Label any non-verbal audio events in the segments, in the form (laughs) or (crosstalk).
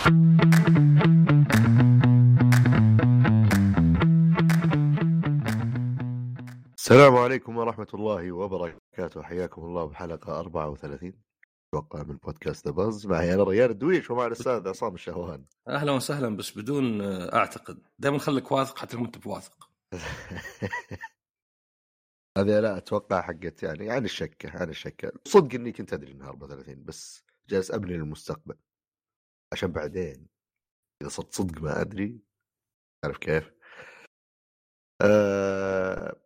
السلام عليكم ورحمة الله وبركاته. حياكم الله بحلقة 34 أتوقع من بودكاست ذا بز معي أنا ريان الدويش ومع الأستاذ عصام الشهوان. أهلا وسهلا بس بدون آه، أعتقد. دائما خليك واثق حتى لو أنت بواثق (laughs) هذه لا أتوقع حقت يعني عن الشكه عن الشكه صدق إني كنت أدري إنها 34 بس جالس أبني للمستقبل. عشان بعدين اذا صرت صدق ما أدري عارف كيف؟ أه...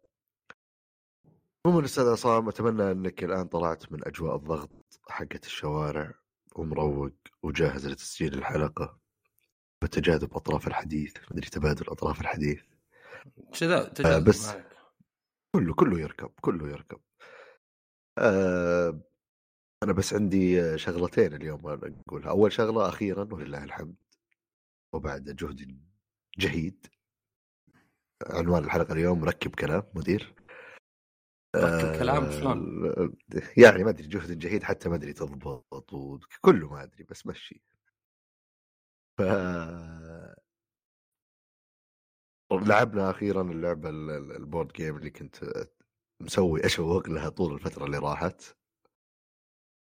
عموما أستاذ عصام أتمنى إنك الآن طلعت من أجواء الضغط حقت الشوارع ومروق وجاهز لتسجيل الحلقة بتجاذب أطراف الحديث مدري تبادل أطراف الحديث كذا آه تجاذب بس معك. كله كله يركب كله يركب آه أنا بس عندي شغلتين اليوم أنا أقولها. أول شغلة أخيرا ولله الحمد وبعد جهد جهيد عنوان الحلقة اليوم ركب كلام مدير. ركب كلام؟ آه، شلون؟ يعني ما أدري جهد جهيد حتى ما أدري تضبط وكله ما أدري بس مشي. ف لعبنا أخيرا اللعبة ال- ال- البورد جيم اللي كنت مسوي أشوق لها طول الفترة اللي راحت.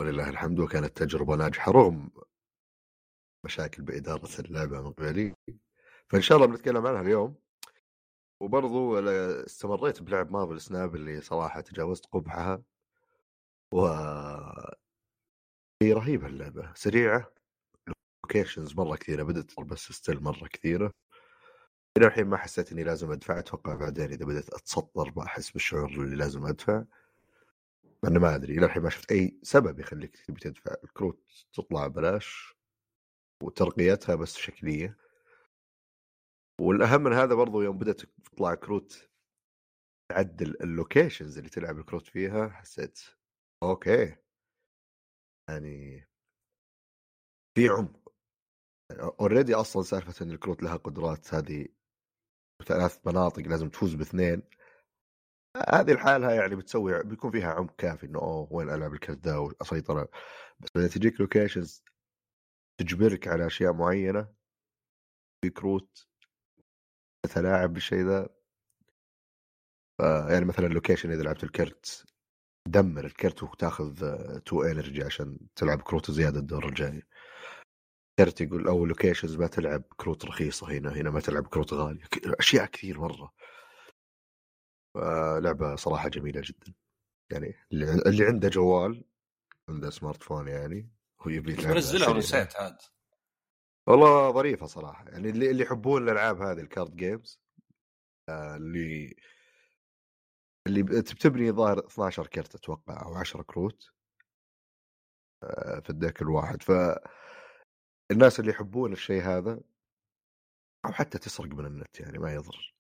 ولله الحمد وكانت تجربة ناجحة رغم مشاكل بإدارة اللعبة من قبلي فإن شاء الله بنتكلم عنها اليوم. وبرضو استمريت بلعب Marvel Snap اللي صراحة تجاوزت قبحها. و هي رهيبة اللعبة سريعة. locations مرة كثيرة بدت بس still مرة كثيرة. إلى الحين ما حسيت إني لازم أدفع أتوقع بعدين إذا بدأت اتسطر بحس بالشعور اللي لازم أدفع. أنا ما أدري إلى الحين ما شفت أي سبب يخليك تبي تدفع. الكروت تطلع بلاش وترقيتها بس شكلية. والأهم من هذا برضو يوم بدأت تطلع كروت تعدل ال locations اللي تلعب الكروت فيها حسيت okay. يعني في عمق. already أصلا سالفة إن الكروت لها قدرات هذه ثلاث مناطق لازم تفوز باثنين. هذه الحالة يعني بتسوي بيكون فيها عمق كافي إنه أوه وين ألعب الكرت ذا واسيطر بس بعدين تجيك locations تجبرك على أشياء معينة في كروت تتلاعب بالشيء ذا. يعني مثلا ال location إذا لعبت الكرت دمر الكرت وتاخذ 2 energy عشان تلعب كروت زيادة الدور الجاي. كرت يقول أو locations ما تلعب كروت رخيصة هنا هنا ما تلعب كروت غالية أشياء كثير مرة. لعبه صراحة جميلة جدا. يعني اللي اللي عنده جوال عنده smartphone يعني هو يبي يلعبها منزلها. ونسيت عاد. والله ظريفة صراحة. يعني اللي اللي يحبون الألعاب هذه ال card games آه، اللي اللي بتبني ظاهر 12 كرت أتوقع أو 10 كروت آه، في الديك الواحد. ف الناس اللي يحبون الشيء هذا أو حتى تسرق من النت يعني ما يضر.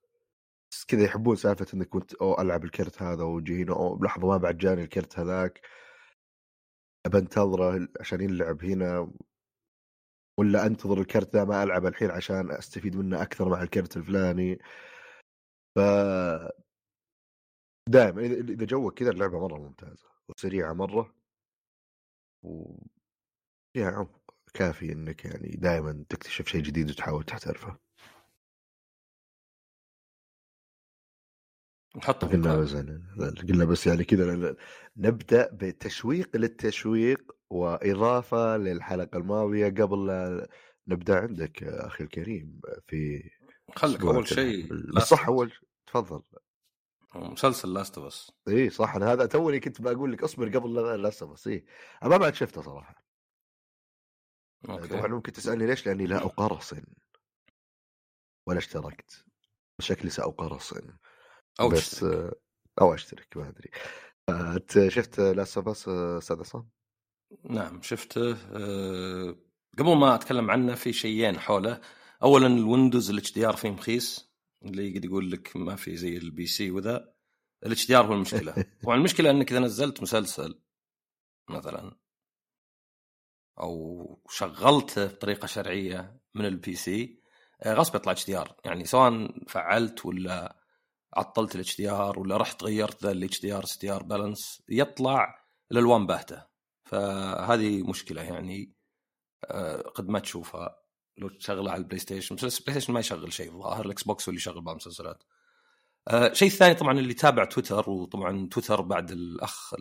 بس كذا يحبون سالفة إنك كنت أو ألعب الكرت هذا ويجي هنا أو بلحظة ما بعد جاني الكرت هذاك. أبى أنتظره عشان يلعب هنا. ولا أنتظر الكرت ذا ما ألعب الحين عشان أستفيد منه أكثر مع الكرت الفلاني. ف دائما إذا جوك كذا اللعبة مرة ممتازة وسريعة مرة. وفيها عمق كافي إنك يعني دائما تكتشف شيء جديد وتحاول تحترفه. نحطه في قلنا. بس يعني قلنا بس يعني كذا. نبدأ بتشويق للتشويق وإضافة للحلقة الماضية قبل لا نبدأ عندك أخي الكريم في خلك أول. شيء صح أول تفضل. مسلسل Last of Us إي صح. أنا هذا توني كنت بقول لك اصبر قبل لا لا بس إي. أنا ما بعد شفته صراحة. طبعا okay ممكن تسألني ليش؟ لأني لا أقرصن. ولا اشتركت. شكلي سأقرصن. أو بس تشترك. آه، أو أشترك ما أدري. انت شفت Last of Us أستاذ عصام؟ نعم شفته أه قبل ما أتكلم عنه في شيئين حوله. اولا ال Windows ال HDR فيه مخيس اللي قد يقول لك ما في زي ال PC وذا. ال HDR هو المشكلة. (laughs) طبعا المشكلة إنك إذا نزلت مسلسل مثلا أو شغلته بطريقة شرعية من ال PC آه، غصب يطلع HDR. يعني سواء فعلت ولا عطلت ال HDR ولا رحت غيرت ذا ال HDR SDR balance يطلع الالوان باهتة. فهذه مشكلة يعني آه، قد ما تشوفها. لو تشغله على ال PlayStation بس ال PlayStation ما يشغل شيء الظاهر ال Xbox هو اللي يشغل بعض المسلسلات آه شيء ثاني طبعا اللي تابع تويتر وطبعا تويتر بعد الأخ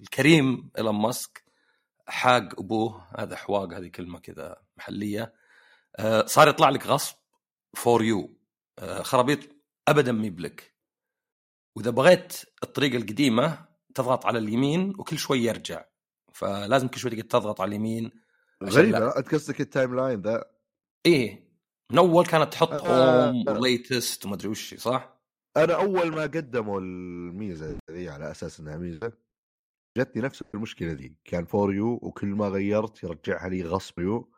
الكريم إيلون ماسك حاق أبوه هذا حواق هذه كلمة كذا محلية. آه صار يطلع لك غصب for you آه خرابيط ابدا مي بلك وإذا بغيت الطريقة القديمة تضغط على اليمين وكل شوي يرجع. فلازم كل شوي تقعد تضغط على اليمين غريبة أنت قصدك ال timeline ذا. إيه من أول كانت تحط آه، home آه. و latest وما أدري وش صح؟ أنا أول ما قدموا الميزة ذي على أساس إنها ميزة جتني نفس المشكلة ذي. كان for you وكل ما غيرت يرجعها لي غصب يو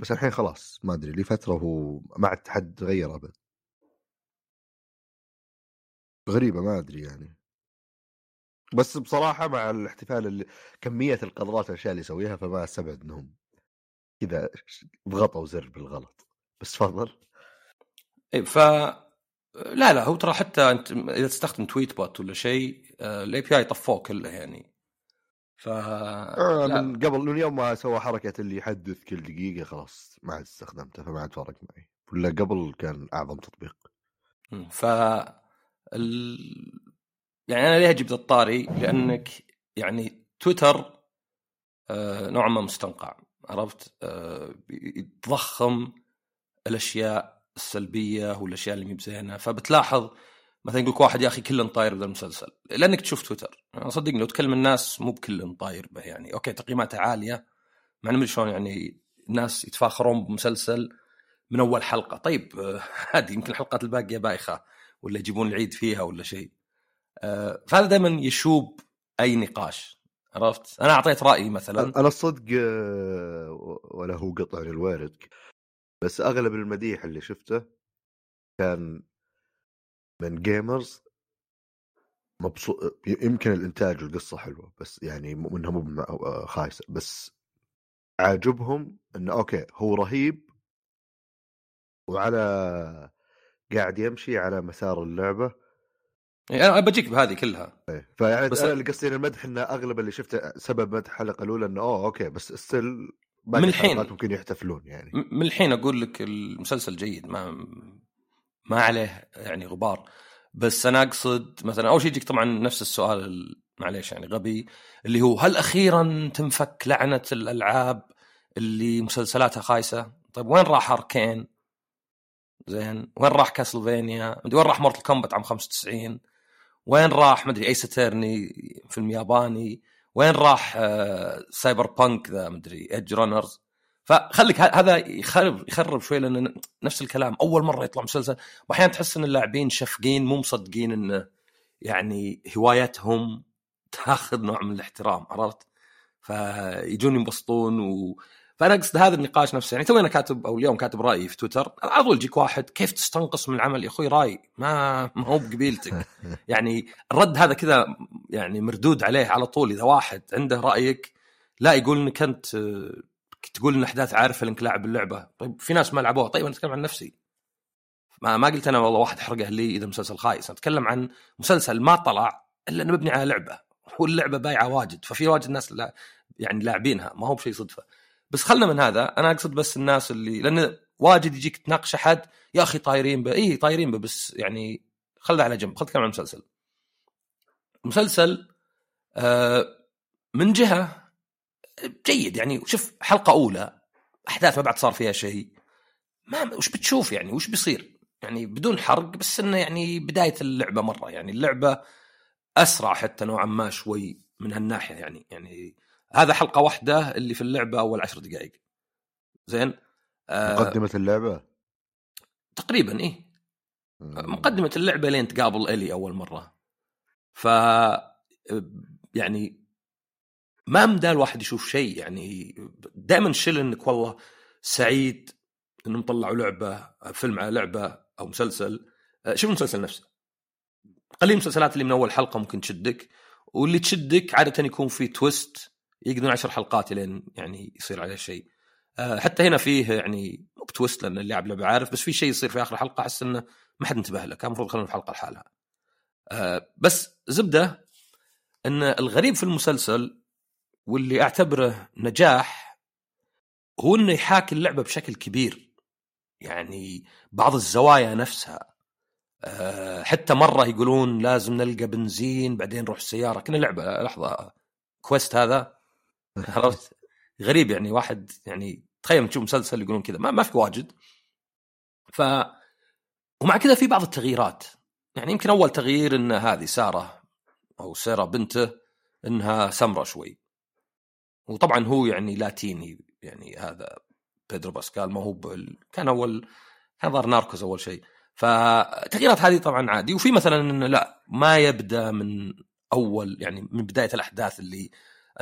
بس الحين خلاص ما أدري لي فتره هو ما عاد حد غير ابد غريبة ما أدري يعني. بس بصراحة مع الاحتفال اللي كمية القدرات الاشياء اللي يسويها فما أستبعد إنهم كذا ضغطوا زر بالغلط. بس تفضل. إيه ف لا لا هو ترى حتى أنت إذا تستخدم Tweetbot ولا شيء ال API طفوه كله يعني. ف آه. من قبل من يوم ما سوى حركة اللي يحدث كل دقيقة خلاص ما عاد استخدمته فما عاد فرق معي. ولا قبل كان أعظم تطبيق. ف ال... يعني أنا ليه ذا الطاري؟ لأنك يعني تويتر آه نوعا ما مستنقع عرفت؟ آه يتضخم الأشياء السلبية والأشياء اللي مي بزينة فبتلاحظ مثلا يقول لك واحد يا أخي كلن طاير بذا المسلسل. لأنك تشوف تويتر. يعني صدقني لو تكلم الناس مو بكلن طاير به يعني. أوكي تقييماته عالية مع انه شلون يعني الناس يتفاخرون بمسلسل من أول حلقة. طيب آه، هذه يمكن الحلقات الباقية بايخه ولا يجيبون العيد فيها ولا شيء. آه، فهذا دائما يشوب أي نقاش عرفت؟ أنا أعطيت رأيي مثلا. أنا الصدق آه، ولا هو قطع للوارد بس أغلب المديح اللي شفته كان من gamers مبسوط يمكن الإنتاج والقصة حلوة بس يعني مو انها مو آه، خايسة بس عاجبهم إنه okay هو رهيب وعلى قاعد يمشي على مسار اللعبة يعني أنا بجيك بهذه كلها إيه. فيعني بس- أنا اللي قصدي المدح إنه أغلب اللي شفته سبب مدح الحلقة الأولى إنه أوه okay بس still من الحين. ممكن يحتفلون يعني من الحين أقول لك المسلسل جيد ما ما عليه يعني غبار بس أنا أقصد مثلا أول شيء يجيك طبعا نفس السؤال ال- معليش يعني غبي اللي هو هل أخيرا تنفك لعنة الألعاب اللي مسلسلاتها خايسة؟ طيب وين راح Arcane؟ زين وين راح Castlevania؟ وين راح Mortal Kombat عام 95 وين راح مدري ايس اترني فيلم ياباني وين راح آه، Cyberpunk ذا مدري Edgerunners فخليك هذا يخرب يخرب شوي لأن نفس الكلام أول مرة يطلع مسلسل وأحيانا تحس إن اللاعبين شفقين مو مصدقين انه يعني هوايتهم تاخذ نوع من الاحترام عرفت؟ فيجون ينبسطون. فأنا أقصد هذا النقاش نفسه. يعني توي أنا كاتب أو اليوم كاتب رأيي في تويتر. على طول يجيك واحد كيف تستنقص من العمل يا أخوي؟ رأي ما ما هو بقبيلتك. (laughs) يعني الرد هذا كذا يعني مردود عليه على طول. إذا واحد عنده رأيك لا يقول إنك أنت آه، تقول إن احداث عارفة انك لاعب اللعبة. طيب في ناس ما لعبوها. طيب أنا أتكلم عن نفسي. ما ما قلت أنا والله واحد حرقه لي إذا مسلسل خايس. أنا أتكلم عن مسلسل ما طلع إلا إنه مبني على لعبة. واللعبه بايعة واجد. ففي واجد ناس لا يعني لاعبينها. ما هو بشيء صدفة. بس خلنا من هذا. أنا أقصد بس الناس اللي لأن واجد يجيك تناقش أحد يا أخي طايرين به اي طايرين به بس يعني خلنا على جنب. خل نتكلم عن المسلسل مسلسل آه، من جهة جيد. يعني شوف حلقة أولى أحداث ما بعد صار فيها شيء. ما وش بتشوف يعني؟ وش بيصير؟ يعني بدون حرق بس إنه يعني بداية اللعبة مرة. يعني اللعبة أسرع حتى نوعا ما شوي من هالناحية يعني. يعني هذا حلقة واحدة اللي في اللعبة أول عشر دقائق. زين؟ آه مقدمة اللعبة؟ تقريبا إيه. مقدمة اللعبة لين تقابل إلي أول مرة. ف يعني ما مدى الواحد يشوف شيء يعني دائما شل إنك والله سعيد إنهم طلعوا لعبة فيلم على لعبة أو مسلسل. آه، شوف المسلسل نفسه. قليل المسلسلات اللي من أول حلقة ممكن تشدك واللي تشدك عادة يكون فيه تويست يقدرون عشر حلقات لين يعني يصير عليه شيء. آه، حتى هنا فيه يعني مو بتويست لأن اللي يلعب لعبه عارف بس في شيء يصير في آخر الحلقة أحس إنه ما حد انتبه له. كان المفروض يخلونه في حلقة لحالها. آه، بس زبدة إن الغريب في المسلسل واللي أعتبره نجاح هو إنه يحاكي اللعبة بشكل كبير. يعني بعض الزوايا نفسها. آه، حتى مرة يقولون لازم نلقى بنزين بعدين نروح السيارة. كنا لعبة لحظة كويست هذا. عرفت؟ غريب يعني واحد يعني تخيل تشوف مسلسل يقولون كذا ما, ما في واجد. ف ومع كذا في بعض التغييرات. يعني يمكن أول تغيير إن هذه سارة أو ساره بنته إنها سمره شوي. وطبعا هو يعني لاتيني يعني هذا بيدرو باسكال ما هو بال... كان اول كان ظهر ناركوز أول شيء. فالتغييرات هذه طبعا عادي. وفي مثلا إنه لا ما يبدأ من أول يعني من بداية الأحداث اللي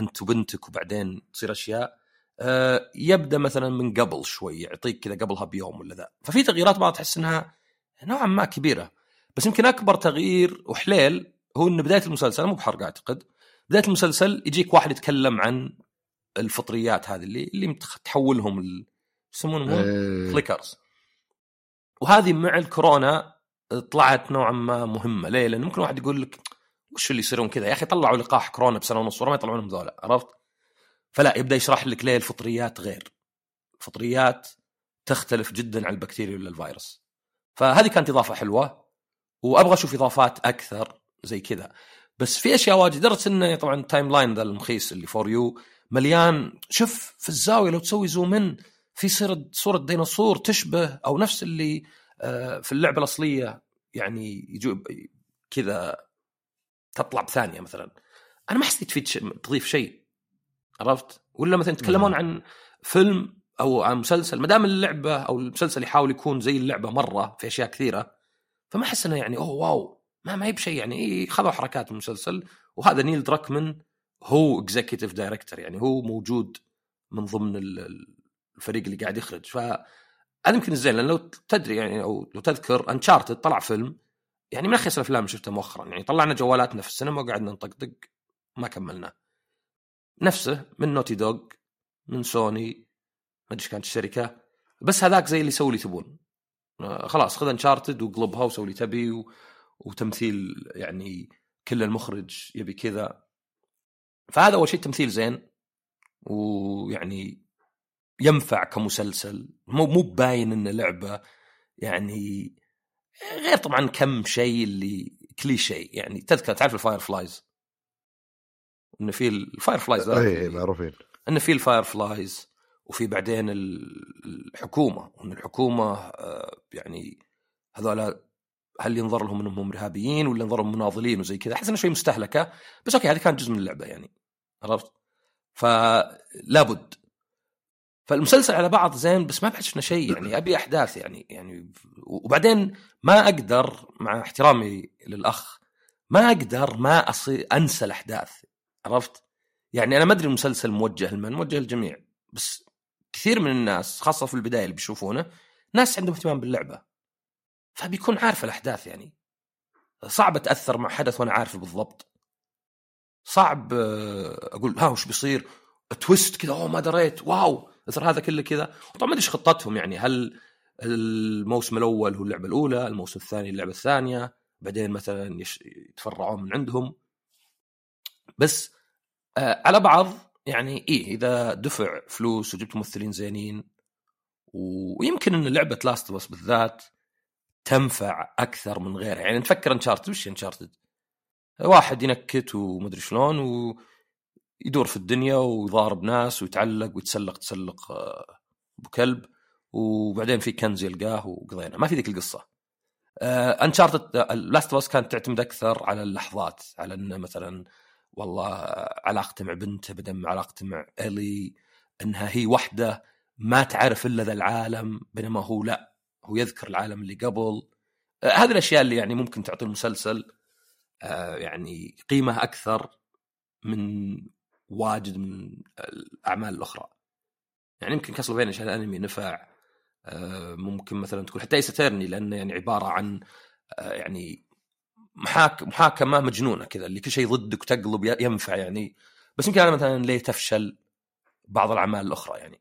أنت وبنتك وبعدين تصير أشياء آه، يبدأ مثلا من قبل شوي يعطيك كذا قبلها بيوم ولا ذا. ففي تغييرات بعض تحس إنها نوعا ما كبيرة. بس يمكن أكبر تغيير وحليل هو إن بداية المسلسل مو بحرق أعتقد بداية المسلسل يجيك واحد يتكلم عن الفطريات هذه اللي اللي تحولهم يسمونهم إيه. فليكرز وهذه مع الكورونا طلعت نوعا ما مهمة. ليه؟ لأن ممكن واحد يقول لك وش اللي يصيرون كذا؟ يا أخي طلعوا لقاح كورونا بسنة ونص ما يطلعونهم ذولا عرفت؟ فلا يبدأ يشرح لك ليه الفطريات غير. الفطريات تختلف جدا عن البكتيريا ولا الفيروس. فهذه كانت إضافة حلوة وأبغى أشوف إضافات أكثر زي كذا. بس في أشياء واجد لدرجة انه طبعا ال timeline ذا المخيس اللي for you مليان. شوف في الزاوية لو تسوي zoom in في صورة ديناصور تشبه أو نفس اللي آه، في اللعبة الأصلية يعني يجو كذا تطلع بثانية مثلا. أنا ما حسيت تفيد تضيف شيء. عرفت؟ ولا مثلا يتكلمون عن فيلم أو عن مسلسل ما دام اللعبة أو المسلسل يحاول يكون زي اللعبة مرة في أشياء كثيرة فما أحس إنه يعني أوه واو ما ما هي بشيء يعني. إيه خذوا حركات من المسلسل. وهذا نيل دراكمن هو executive director يعني هو موجود من ضمن الفريق اللي قاعد يخرج. ف هذا يمكن الزين لأن لو تدري يعني أو لو تذكر Uncharted طلع فيلم يعني من اخيس الأفلام شفتها مؤخرا يعني طلعنا جوالاتنا في السينما وقعدنا نطقطق ما كملنا. نفسه من Naughty Dog من سوني ما أدري كانت الشركة بس هذاك زي اللي سوي اللي تبون. آه، خلاص خذ Uncharted وقلبها وسوي اللي تبي و... وتمثيل يعني كل المخرج يبي كذا. فهذا أول شيء تمثيل زين ويعني ينفع كمسلسل. مو مو باين إنه لعبة يعني غير طبعا كم شيء اللي كليشي يعني تذكر تعرف ال Fireflies انه في ال Fireflies اي معروفين. انه في ال Fireflies وفي بعدين الحكومة وإن الحكومة آه، يعني هذول هل ينظر لهم إنهم إرهابيين ولا ينظر لهم مناضلين وزي كذا؟ أحس إنها شوي مستهلكة بس أوكي هذه كانت جزء من اللعبة يعني عرفت؟ فلا بد فالمسلسل على بعض زين بس ما شفنا شيء يعني أبي أحداث يعني يعني وبعدين ما أقدر مع احترامي للأخ ما أقدر ما أصي أنسى الأحداث عرفت؟ يعني أنا ما أدري المسلسل موجه لمن موجه للجميع بس كثير من الناس خاصة في البداية اللي بيشوفونه ناس عندهم اهتمام باللعبة فبيكون عارف الأحداث يعني. صعب أتأثر مع حدث وأنا عارفه بالضبط. صعب آه، أقول ها وش بيصير؟ تويست كذا أوه ما دريت واو. اثر هذا كله كذا. طبعا ما أدري خطتهم يعني. هل الموسم الأول هو اللعبة الأولى الموسم الثاني اللعبة الثانية بعدين مثلا يتفرعون من عندهم. بس آه على بعض يعني إيه إذا دفع فلوس وجبت ممثلين زينين ويمكن إن لعبة Last of Us بالذات تنفع أكثر من غيرها. يعني تفكر Uncharted وش Uncharted واحد ينكت ومدري شلون ويدور في الدنيا ويضارب ناس ويتعلق ويتسلق تسلق آه، أبو كلب. وبعدين في كنز يلقاه وقضينا. ما في ذيك القصة. Uncharted Last of Us كانت تعتمد أكثر على اللحظات على إنه مثلا والله علاقته مع بنته بدل علاقته مع الي إنها هي وحدة ما تعرف إلا ذا العالم بينما هو لا. هو يذكر العالم اللي قبل. آه، هذه الأشياء اللي يعني ممكن تعطي المسلسل آه، يعني قيمة أكثر من واجد من الأعمال الأخرى. يعني يمكن كاسلفينيا عشان الأنمي نفع آه، ممكن مثلا تكون حتى ايسترني لأنه يعني عبارة عن آه، يعني محاك محاكمة مجنونة كذا اللي كل شيء ضدك وتقلب ينفع يعني. بس يمكن أنا مثلا ليه تفشل بعض الأعمال الأخرى يعني.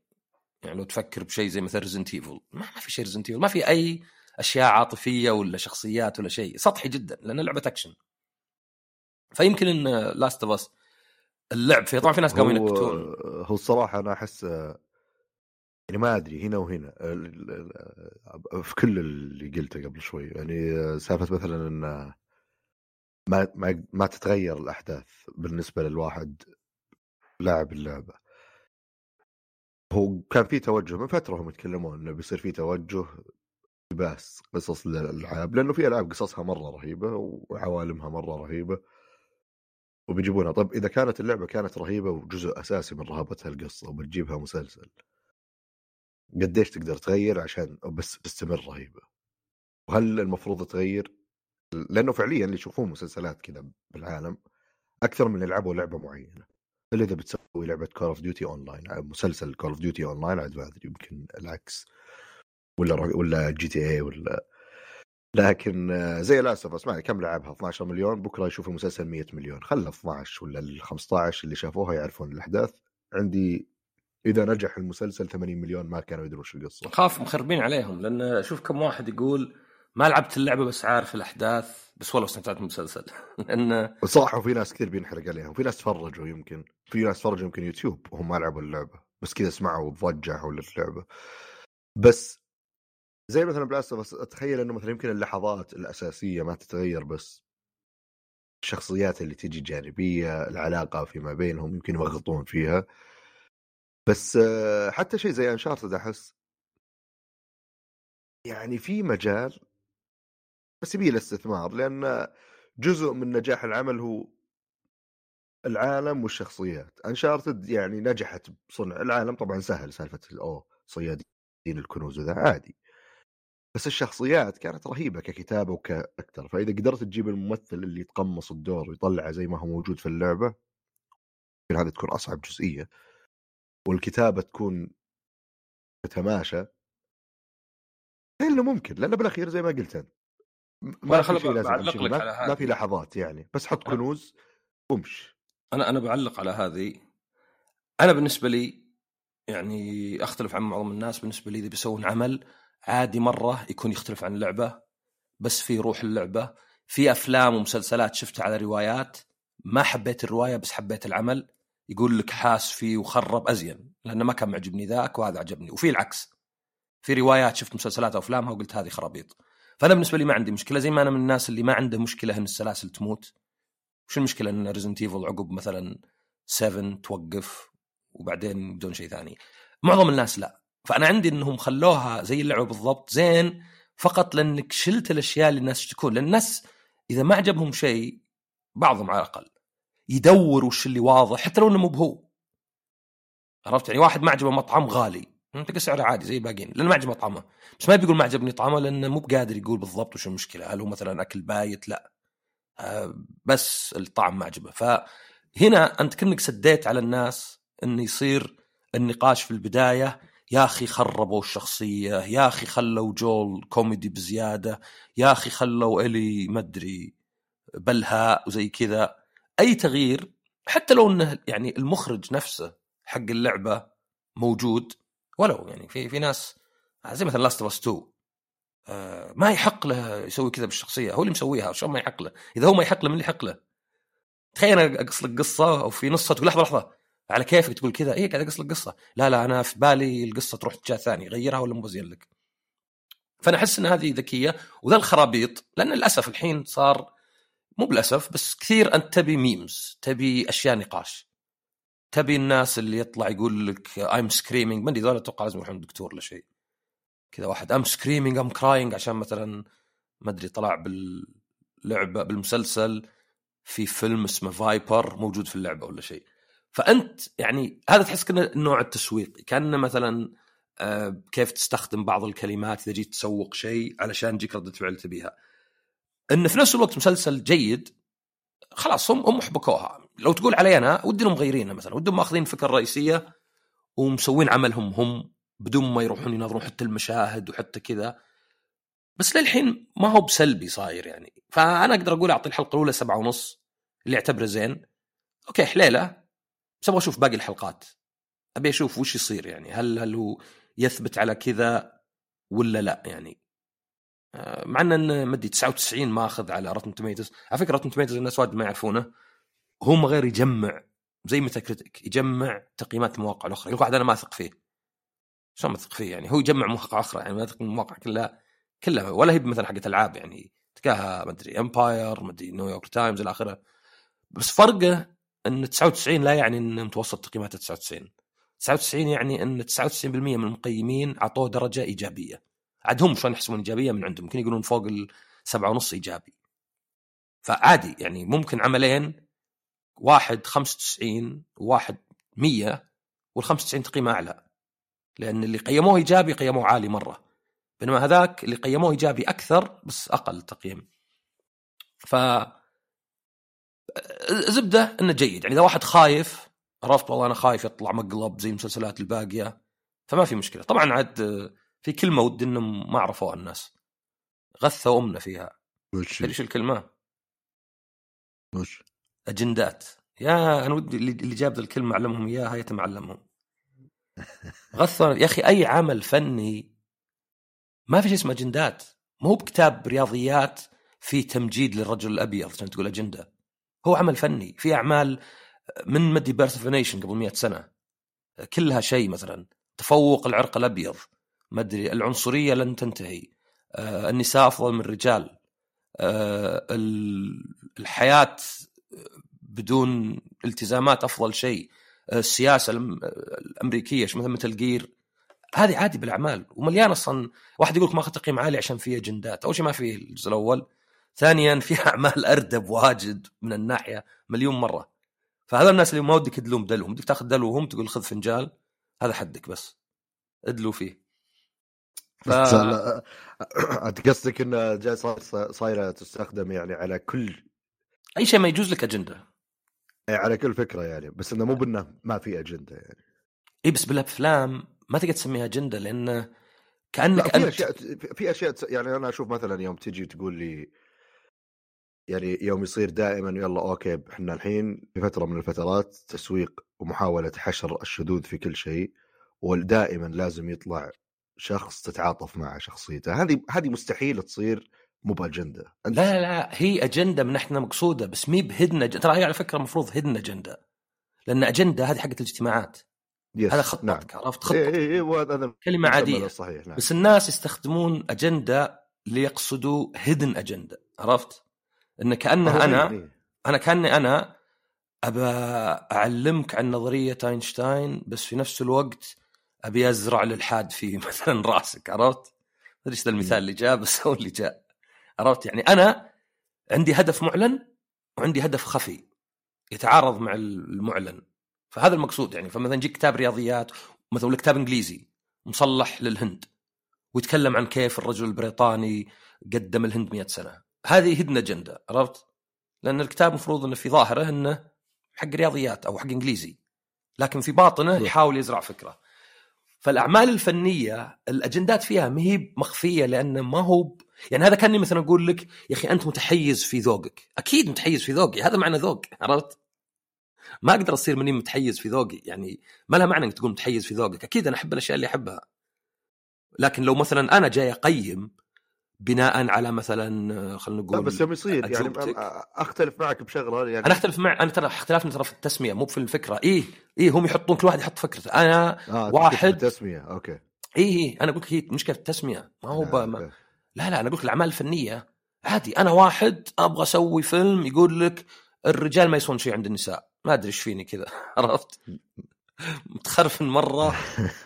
يعني لو تفكر بشيء زي مثلا Resident Evil ما, في شيء Resident Evil ما في أي أشياء عاطفية ولا شخصيات ولا شيء سطحي جدا لأن لعبة اكشن فيمكن إن Last of Us اللعب فيه طبعا في ناس قاموا ينكتون. هو الصراحة أنا أحس يعني ما أدري هنا وهنا في كل اللي قلته قبل شوي يعني سالفة مثلا إن ما ما ما تتغير الأحداث بالنسبة للواحد لاعب اللعبة. هو كان في توجه من فترة هم يتكلمون إنه بيصير في توجه بس قصص للألعاب لأنه في ألعاب قصصها مرة رهيبة وعوالمها مرة رهيبة. وبيجيبونها. طب إذا كانت اللعبة كانت رهيبة وجزء أساسي من رهبتها القصة وبتجيبها مسلسل قديش تقدر تغير عشان بس تستمر رهيبة؟ وهل المفروض تغير؟ لأنه فعليا اللي يشوفون مسلسلات كذا بالعالم أكثر من يلعبوا لعبة معينة. الا إذا بتسوي لعبة Call of Duty online مسلسل Call of Duty online عاد ما أدري يمكن العكس. ولا ولا GTA ولا لكن آه، زي اوف اسمع كم لعبها؟ 12 مليون. بكرة يشوف المسلسل 100 مليون. خلى 12 ولا ال 15 اللي شافوها يعرفون الأحداث. عندي إذا نجح المسلسل 80 مليون ما كانوا يدرون شو القصة. خاف مخربين عليهم لأن شوف كم واحد يقول ما لعبت اللعبة بس عارف الأحداث بس والله استمتعت بالمسلسل. (laughs) لأن صح وفي ناس كثير بينحرق عليهم. في ناس تفرجوا يمكن. في ناس تفرجوا يمكن يوتيوب وهم ما لعبوا اللعبة. بس كذا سمعوا ضجه حول اللعبه بس زي مثلا بلاست بس أتخيل إنه مثلا يمكن اللحظات الأساسية ما تتغير بس الشخصيات اللي تجي جانبية العلاقة فيما بينهم يمكن يضغطون فيها. بس حتى شيء زي انشارتد أحس يعني في مجال بس يبي له استثمار لأن جزء من نجاح العمل هو العالم والشخصيات. انشارتد يعني نجحت بصنع العالم طبعا سهل سالفة الاو صيادين الكنوز وذا عادي. بس الشخصيات كانت رهيبة ككتابة وكاكثر فإذا قدرت تجيب الممثل اللي يتقمص الدور ويطلعه زي ما هو موجود في اللعبة يمكن هذه تكون أصعب جزئية. والكتابة تكون تتماشى إلا ممكن لأنه بالأخير زي ما قلت انت ما في شيء لازم أمشي لك على ما في هذه. لحظات يعني. بس حط كنوز وامش أنا أنا بعلق على هذه. أنا بالنسبة لي يعني أختلف عن معظم الناس بالنسبة لي إذا بيسوون عمل عادي مرة يكون يختلف عن اللعبة بس في روح اللعبة. في أفلام ومسلسلات شفتها على روايات. ما حبيت الرواية بس حبيت العمل. يقول لك حاس فيه وخرب أزين لأنه ما كان معجبني ذاك وهذا عجبني. وفي العكس في روايات شفت مسلسلات أو أفلامها وقلت هذه خرابيط. فأنا بالنسبة لي ما عندي مشكلة زي ما أنا من الناس اللي ما عنده مشكلة إن السلاسل تموت. وش المشكلة؟ إن Resident Evil عقب مثلا 7 توقف وبعدين بدون شيء ثاني. معظم الناس لا. فأنا عندي إنهم خلوها زي اللعبة بالضبط زين فقط لأنك شلت الأشياء اللي الناس يشتكون لأن الناس إذا ما عجبهم شيء بعضهم على الأقل يدور وش اللي واضح حتى لو إنه مو بهو. عرفت؟ يعني واحد ما عجبه مطعم غالي تلقى سعره عادي زي الباقيين لأنه ما عجبه مطعمه بس ما بيقول ما عجبني طعمه لأنه مو بقادر يقول بالضبط وش المشكلة هل هو مثلا أكل بايت؟ لا. آه، بس الطعم ما عجبه. فهنا أنت كأنك سديت على الناس انه يصير النقاش في البداية يا أخي خربوا الشخصية يا أخي خلوا جول كوميدي بزيادة يا أخي خلوا Ellie مدري بلهاء وزي كذا. أي تغيير؟ حتى لو إنه يعني المخرج نفسه حق اللعبة موجود ولو يعني في في ناس زي مثلا Last of Us 2 آه، ما يحق له يسوي كذا بالشخصية هو اللي مسويها شلون ما يحق له؟ إذا هو ما يحق له من اللي يحق له؟ تخيل أنا أقص لك قصة وفي نصها تقول لحظة لحظة على كيفك تقول كذا؟ إيه قاعد أقص لك قصة. لا لا أنا في بالي القصة تروح اتجاه ثاني غيرها ولا مو لك. فأنا أحس إن هذه ذكية وذا الخرابيط لأن للأسف الحين صار مو بالأسف بس كثير أنت تبي memes تبي أشياء نقاش. تبي الناس اللي يطلع يقول لك I'm screaming ما أدري ذولا أتوقع لازم يروحون دكتور ولا شيء. كذا واحد I'm screaming I'm crying عشان مثلا ما أدري طلع باللعبة بالمسلسل في فيلم اسمه Viper موجود في اللعبة ولا شيء. فأنت يعني هذا تحس كأنه النوع التسويقي كأنه مثلا آه، كيف تستخدم بعض الكلمات إذا جيت تسوق شيء علشان تجيك ردة فعل تبيها. إن في نفس الوقت مسلسل جيد خلاص هم هم حبكوها. لو تقول علي أنا ودي إنهم مغيرينها مثلا ودهم ماخذين الفكرة الرئيسيه ومسوين عملهم هم بدون ما يروحون يناظرون حتى المشاهد وحتى كذا. بس للحين ما هو بسلبي صاير يعني. فأنا أقدر أقول أعطي الحلقة الأولى سبعة ونص اللي اعتبره زين. okay حليلة. بس أبغى أشوف باقي الحلقات. أبي أشوف وش يصير يعني هل هل هو يثبت على كذا ولا لا يعني. آه، مع إن مدي 99 ماخذ على Rotten Tomatoes على فكرة Rotten Tomatoes الناس وايد ما يعرفونه. هو من غير يجمع زي Metacritic يجمع تقييمات المواقع الاخرى يقول واحد أنا ما أثق فيه. شلون ما تثق فيه يعني؟ هو يجمع مواقع أخرى يعني ما تثق المواقع كلها كلها ولا هي مثلا حقت ألعاب يعني. تلقاها ما أدري Empire ما أدري New York Times إلى آخره. بس فرقه إن 99 لا يعني إن متوسط تقييماته 99 99 يعني إن 99% من المقيمين أعطوه درجة إيجابية. عاد هم شلون يحسبون إيجابية من عندهم؟ ممكن يقولون فوق السبعة ونص إيجابي. فعادي يعني ممكن عملين واحد 95 وواحد 100 وال 95 تقييمه أعلى. لأن اللي قيموه إيجابي قيموه عالي مرة. بينما هذاك اللي قيموه إيجابي أكثر بس أقل تقييم. ف زبدة إنه جيد. يعني إذا واحد خايف عرفت؟ والله أنا خايف يطلع مقلب زي المسلسلات الباقية. فما في مشكلة. طبعا عاد في كلمة ودي إنهم ما عرفوها الناس. غثوا أمنا فيها. وش؟ إيش الكلمة؟ وش؟ أجندات. يا أنا ودي اللي اللي جاب ذا الكلمة علمهم إياها يتم علمهم. (laughs) غثوا. يا أخي أي عمل فني ما في شيء اسمه أجندات. مو بكتاب رياضيات في تمجيد للرجل الأبيض عشان تقول أجندة. هو عمل فني في أعمال من مدري nation قبل 100 سنة. كلها شيء مثلا تفوق العرق الأبيض ما أدري العنصرية لن تنتهي. آه، النساء أفضل من الرجال. آه، ال- الحياة بدون التزامات أفضل شيء. آه، السياسة الأمريكية مثل مثل جير. هذه عادي بالأعمال ومليان أصلا واحد يقول لك ماخذ تقييم عالي عشان فيه أجندات. أول شيء ما فيه الجزء الأول. ثانيا في أعمال أردب واجد من الناحية مليون مرة. فهذا الناس اللي ما ودك تدلون بدلوهم بدك تاخذ دلوهم تقول خذ فنجال هذا حدك بس. ادلوا فيه. ف... بس لا، (clears throat) أنت قصدك انها جاي صايره تستخدم يعني على كل أي شيء ما يجوز لك أجندة. يعني على كل فكرة يعني. بس إنه مو بإنه ما في أجندة يعني. إي بس بالافلام ما تقدر تسميها أجندة لأنه لا كأنك في أشياء في أشياء يعني أنا أشوف مثلا يوم تجي تقول لي يعني يوم يصير دائما يلا okay إحنا الحين في فترة من الفترات تسويق ومحاولة حشر الشذوذ في كل شيء ودائما لازم يطلع شخص تتعاطف معه شخصيته. هذه هذه مستحيل تصير مو بأجندة. لا لا هي أجندة من ناحيه مقصودة بس مي ب hidden أج... ترى هي على فكرة المفروض hidden agenda لأن أجندة هذه حقت الاجتماعات. yes هذا خطتك نعم. عرفت؟ خطتك. اي اي اي وهذا هذا كلمة عادية. الصحيح نعم. بس الناس يستخدمون أجندة ليقصدوا hidden agenda عرفت؟ انه كأنه أنا إيه. أنا كأني أنا أبى أعلمك عن نظرية أينشتاين بس في نفس الوقت أبي أزرع الالحاد في (laughs) مثلا راسك عرفت؟ ما أدري إيش المثال اللي جاء بس هو اللي جاء عرفت يعني أنا عندي هدف معلن وعندي هدف خفي يتعارض مع المعلن فهذا المقصود يعني فمثلا يجيك كتاب رياضيات مثلا ولا كتاب إنجليزي مصلح للهند ويتكلم عن كيف الرجل البريطاني قدم الهند 100 سنة هذه هدن اجنده عرفت؟ لأن الكتاب المفروض إنه في ظاهره إنه حق رياضيات أو حق إنجليزي لكن في باطنه. يحاول يزرع فكرة فالأعمال الفنية الأجندات فيها ما هي مخفية لأنه ما هو. يعني هذا كأني مثلا أقول لك يا أخي أنت متحيز في ذوقك أكيد متحيز في ذوقي هذا معنى ذوق عرفت ما أقدر أصير مني متحيز في ذوقي يعني ما لها معنى أنك تقول متحيز في ذوقك أكيد أنا أحب الأشياء اللي أحبها لكن لو مثلا أنا جاي أقيم بناء على مثلا آه، خلينا لا نقول بس يوم يصير يعني. أختلف معك بشغلة يعني. أنا أختلف مع أنا ترى اختلافنا ترى في التسمية مو في الفكرة. إيه إيه هم يحطون كل واحد يحط فكرته. أنا آه واحد- تسميه أوكي. إيه إيه أنا أقول لك هي مشكلة التسمية. ما هو. آه، ما... لا لا أنا أقول لك الأعمال الفنية عادي. أنا واحد أبغى أسوي فيلم يقول لك الرجال ما يسوون شيء عند النساء. ما أدري إيش فيني كذا. (laughs) عرفت؟ متخرفن مرة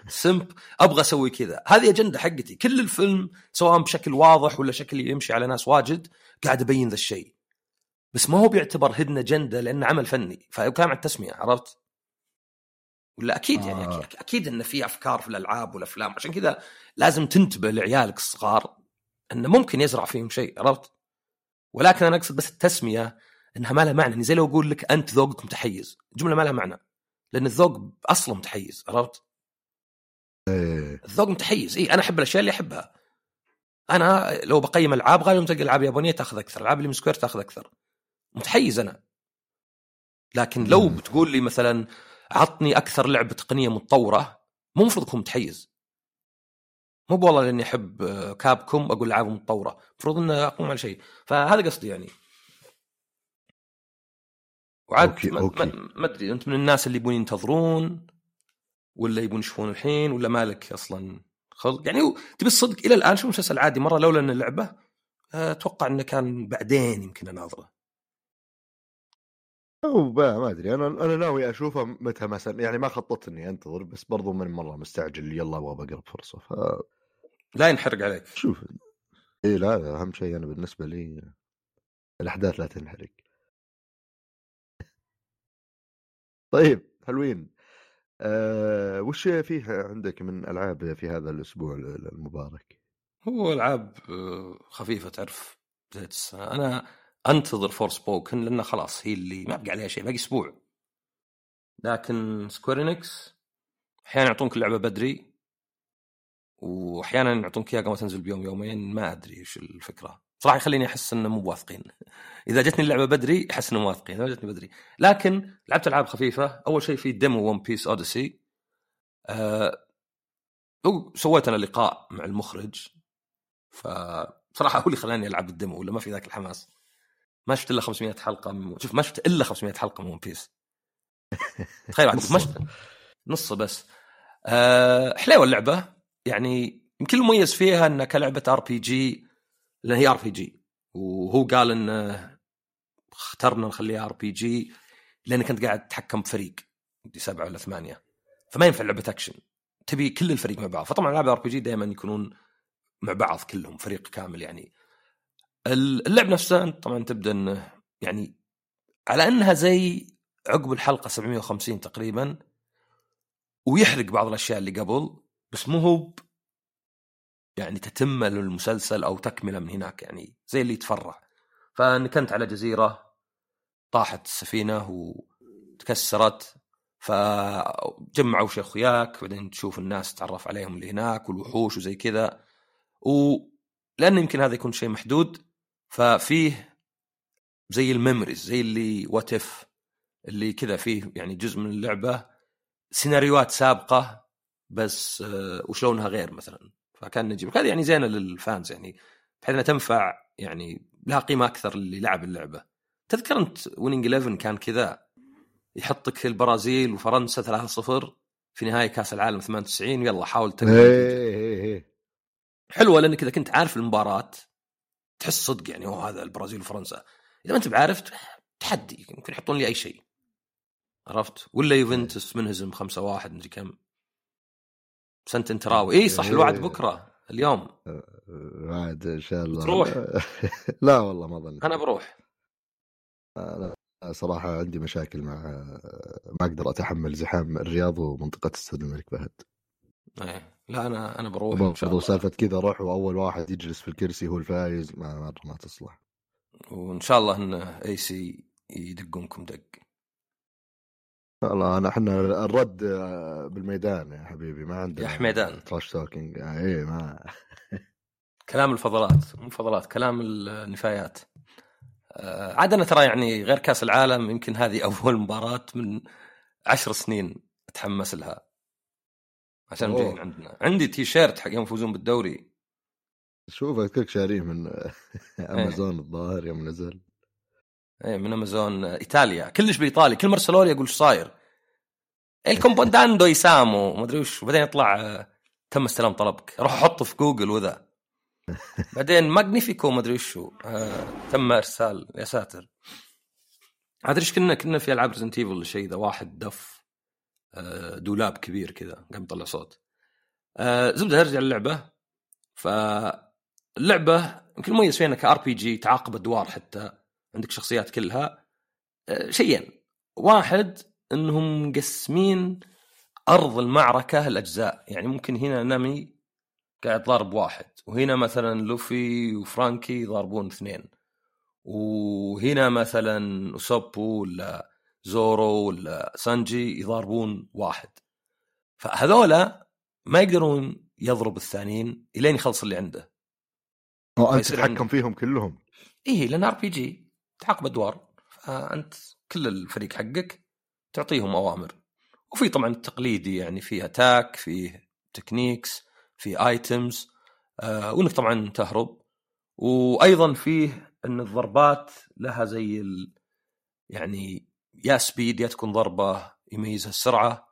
سمب أبغى أسوي كذا. هذه أجندة حقتي. كل الفيلم سواء بشكل واضح ولا شكل يمشي على ناس واجد قاعد أبين ذا الشيء. بس ما هو بيعتبر هدن اجنده لأنه عمل فني. فكلام عن التسمية عرفت؟ ولا أكيد يعني آه. أكيد, أكيد انه في أفكار في الألعاب والأفلام. عشان كذا لازم تنتبه لعيالك الصغار انه ممكن يزرع فيهم شيء عرفت؟ ولكن أنا أقصد بس التسمية إنها ما لها معنى. يعني زي لو أقول لك أنت ذوقك متحيز. جملة ما لها معنى. لأن الذوق أصلا متحيز عرفت؟ إيه. الذوق متحيز اي أنا أحب الأشياء اللي أحبها. أنا لو بقيم العاب غالبا تلقى العاب يابانيه تأخذ أكثر العاب اللي من سكوير تأخذ أكثر. متحيز أنا. لكن لو. بتقول لي مثلا عطني أكثر لعبة تقنية متطورة مو المفروض أكون متحيز. مو والله لأني أحب كابكم أقول العاب متطورة المفروض ان أقوم على شيء. فهذا قصدي يعني. وعاد أوكي، ما- أوكي. ما أدري أنت من الناس اللي يبون ينتظرون ولا يبون يشوفون الحين ولا مالك أصلا خلق؟ يعني تبي الصدق إلى الآن شو مسلسل عادي؟ مرة لولا إن اللعبة أتوقع إنه كان بعدين يمكن أناظره. أو ما أدري. أنا أنا ناوي أشوفه متى مثلا يعني ما خططت اني أنتظر بس برضو من مرة مستعجل. يلا أبغى بقرب فرصة. ف لا ينحرق عليك. شوف. اي لا أهم شيء أنا بالنسبة لي الأحداث لا تنحرق. طيب حلوين. أه وش فيه عندك من ألعاب في هذا الأسبوع المبارك؟ هو ألعاب آه، خفيفة تعرف بدايه السنة أنا أنتظر Forspoken لأنه خلاص هي اللي ما بقى عليها شيء باقي أسبوع. لكن Square Enix أحيانا يعطونك اللعبة بدري واحيانا يعطونك إياها قبل تنزل بيوم يومين ما أدري إيش الفكرة. صراحة يخليني أحس إنه مو واثقين. إذا جتني اللعبة بدري أحس انهم واثقين ما جتني بدري. لكن لعبت ألعاب خفيفة. أول شيء في demo One Piece Odyssey أه سويت أنا لقاء مع المخرج. فصراحه هو اللي خلاني ألعب ال demo ولا ما في ذاك الحماس. ما شفت إلا 500 حلقة من... شوف ما شفت إلا 500 حلقة من One Piece (laughs) تخيل ما شفت. نص بس. أه حليوة اللعبة. يعني يمكن المميز فيها إنها كلعبة ار بي جي لأن هي ار بي جي وهو قال إنه اخترنا نخليها RPG لانك انت قاعد تتحكم بفريق دي سبعة ولا ثمانية. فما ينفع لعبة اكشن تبي كل الفريق مع بعض. فطبعا العاب RPG دائما يكونون مع بعض كلهم فريق كامل يعني. اللعب نفسه طبعا تبدأ إنه يعني على إنها زي عقب الحلقة 750 تقريبا ويحرق بعض الأشياء اللي قبل بس مو هو يعني تتمه للمسلسل أو تكملة من هناك يعني زي اللي يتفرع. فانك انت على جزيرة طاحت السفينة وتكسرت فجمعوا شيخ اخوياك بعدين تشوف الناس تعرف عليهم اللي هناك والوحوش وزي كذا. ولان يمكن هذا يكون شيء محدود ففيه زي الميموريز زي اللي وات اف اللي كذا فيه يعني جزء من اللعبة سيناريوهات سابقة بس آه، وشلونها غير مثلا. فكان نجيب. هذه يعني زينة للفانز يعني بحيث إنها تنفع يعني لها قيمة أكثر اللي لعب اللعبة. تذكر أنت ويننج 11 كان كذا يحطك البرازيل وفرنسا 3-0 في نهاية كأس العالم 98 يلا حاول حلوة لأنك إذا كنت عارف المباراة تحس صدق يعني هو هذا البرازيل وفرنسا. إذا ما أنت بعارف تحدي يمكن يحطون لي أي شيء. عرفت؟ ولا يوفنتوس منهزم 5 1 مدري كم. سنت تراوي اي صح الوعد بكرة اليوم. وعد إن شاء الله. تروح (laughs) لا والله ما ظن أنا بروح. لا صراحة عندي مشاكل مع ما أقدر أتحمل زحام الرياض ومنطقة استاد الملك فهد. إيه. لا أنا أنا بروح إن شاء الله. سالفه كذا روح وأول واحد يجلس في الكرسي هو الفايز ما مره ما تصلح. وإن شاء الله إن إي سي يدقونكم دق. والله أنا إحنا الرد بالميدان يا حبيبي ما عندنا يا حميدان. trash talking اي ما (laughs) كلام الفضلات مو فضلات كلام النفايات. آه، عاد أنا ترى يعني غير كأس العالم يمكن هذه (laughs) أول مباراة من عشر سنين أتحمس لها. عشان جايين عندنا. عندي تي شيرت حق يوم يفوزون بالدوري. شوف أذكرك شاريه من (laughs) امازون الظاهر يوم نزل. إيه من أمازون إيطاليا. كلش بايطاليا كل مرسلولي أقول إيش صاير؟ الكومبونداندو يسامو ما أدري وش. وبعدين يطلع تم استلام طلبك. أروح أحطه في جوجل وذا. (laughs) بعدين ماجنيفيكو ما أدري وشو آه تم إرسال. يا ساتر. ادري إيش كنا كنا في ألعاب ريزنت ايفل شيء ذا؟ واحد دف آه دولاب كبير كذا قام يطلع صوت. آه زبدة ارجع اللعبه فاللعبه يمكن المميز فيها انك ار بي جي تعاقب أدوار حتى. عندك شخصيات كلها آه شيئين. واحد إنهم مقسمين أرض المعركة الأجزاء. يعني ممكن هنا نامي قاعد ضارب واحد وهنا مثلا لوفي وفرانكي يضاربون اثنين. وهنا مثلا أوسوبو ولا زورو ولا سانجي يضاربون واحد. فهذولا ما يقدرون يضرب الثانيين إلين يخلص اللي عنده. أو أنت تتحكم فيهم كلهم. إيه لأن RPG. تعاقب أدوار فأنت كل الفريق حقك تعطيهم أوامر. وفي طبعا التقليدي يعني فيه attack فيه techniques في items آه وإنك طبعا تهرب. وأيضا فيه إن الضربات لها زي ال... يعني يا speed يا تكون ضربة يميزها السرعة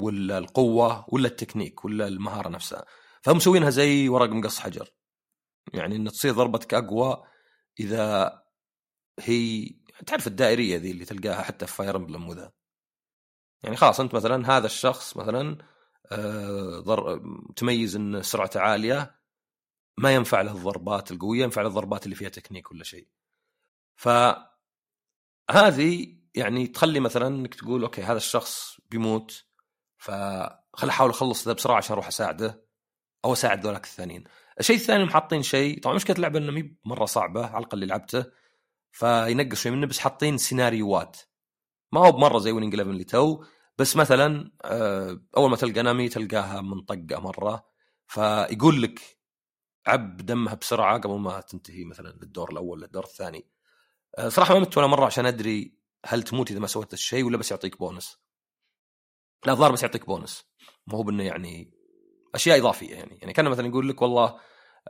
ولا القوة ولا التكنيك ولا المهارة نفسها. فهم مسوينها زي ورق مقص حجر. يعني إن تصير ضربتك أقوى إذا هي تعرف الدائرية ذي اللي تلقاها حتى في Fire Emblem وذا. يعني خلاص أنت مثلا هذا الشخص مثلا آه ضر... تميز إن سرعته عالية ما ينفع له الضربات القوية ينفع له الضربات اللي فيها تكنيك ولا شيء. ف هذه يعني تخلي مثلا إنك تقول okay هذا الشخص بيموت فخل أحاول أخلص ذا بسرعة عشان أروح أساعده أو أساعد ذولاك الثانيين. الشيء الثاني محاطين شيء طبعا مشكلة اللعبة إنه مي مرة صعبة على الأقل اللي لعبته. فينقص شوي منه بس حاطين سيناريوهات. ما هو بمرة زي Winning 11 اللي تو بس مثلا آه، أول ما تلقى نامي تلقاها منطقة مرة. فيقول لك عب دمها بسرعة قبل ما تنتهي مثلا للدور الأول للدور الثاني. آه، صراحة ما مت ولا مرة عشان أدري هل تموت إذا ما سويت الشيء ولا بس يعطيك بونس. لا الظاهر بس يعطيك بونس. ما هو بأنه يعني أشياء إضافية يعني. يعني كان مثلا يقول لك والله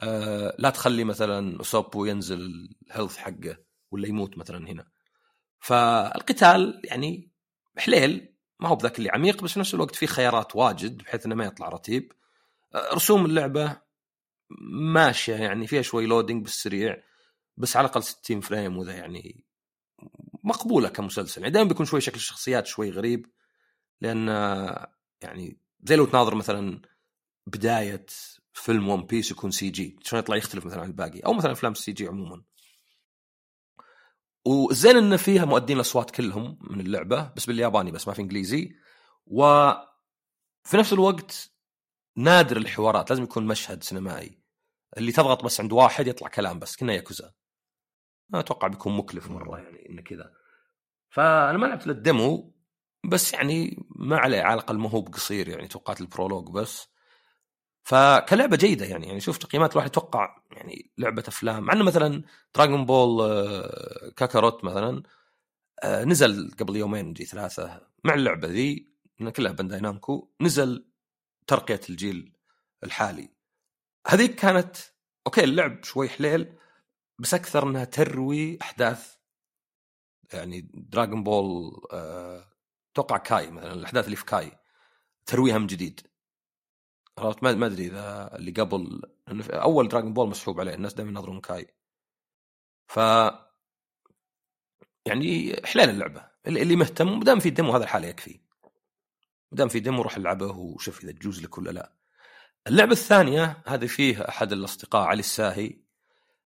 آه لا تخلي مثلا Usopp ينزل ال health حقه. ولا يموت مثلا هنا. فالقتال يعني حليل ما هو بذاك اللي عميق بس في نفس الوقت في خيارات واجد بحيث إنه ما يطلع رتيب. آه رسوم اللعبة ماشية يعني فيها شوي لودنج بالسريع بس على الأقل 60 frame وذا يعني مقبولة كمسلسل. يعني دائما بيكون شوي شكل الشخصيات شوي غريب لأن يعني زي لو تناظر مثلا بداية فيلم One Piece يكون CG شلون يطلع يختلف مثلا عن الباقي أو مثلا أفلام ال CG عموما. والزين إنه فيها مؤدين الأصوات كلهم من اللعبة بس بالياباني بس ما في إنجليزي. وفي نفس الوقت نادر الحوارات لازم يكون مشهد سينمائي. اللي تضغط بس عند واحد يطلع كلام بس كنا ياكوزا. ما أتوقع بيكون مكلف مرة يعني إنه كذا. فأنا ما لعبت ال demo بس يعني ما عليه على الأقل ما هو بقصير يعني توقعت ال prologue بس. فكلعبة جيدة يعني. يعني شوف تقييمات الواحد يتوقع يعني لعبة أفلام مع مثلا Dragon Ball Kakarot مثلا آه، نزل قبل يومين جي ثلاثة مع اللعبة ذي كلها Bandai Namco نزل ترقية الجيل الحالي. هذيك كانت okay اللعب شوي حليل بس أكثر إنها تروي أحداث. يعني Dragon Ball أه... توقع Kai مثلا الأحداث اللي في Kai ترويها من جديد. عرفت ما أدري إذا اللي قبل أول Dragon Ball مسحوب عليه الناس دائما ينظرون Kai. ف يعني حلال اللعبة. اللي مهتم دام في demo هذا الحالة يكفي. دام في demo روح ألعبه وشوف إذا تجوز لك ولا لا. اللعبة الثانية هذه فيه أحد الأصدقاء علي الساهي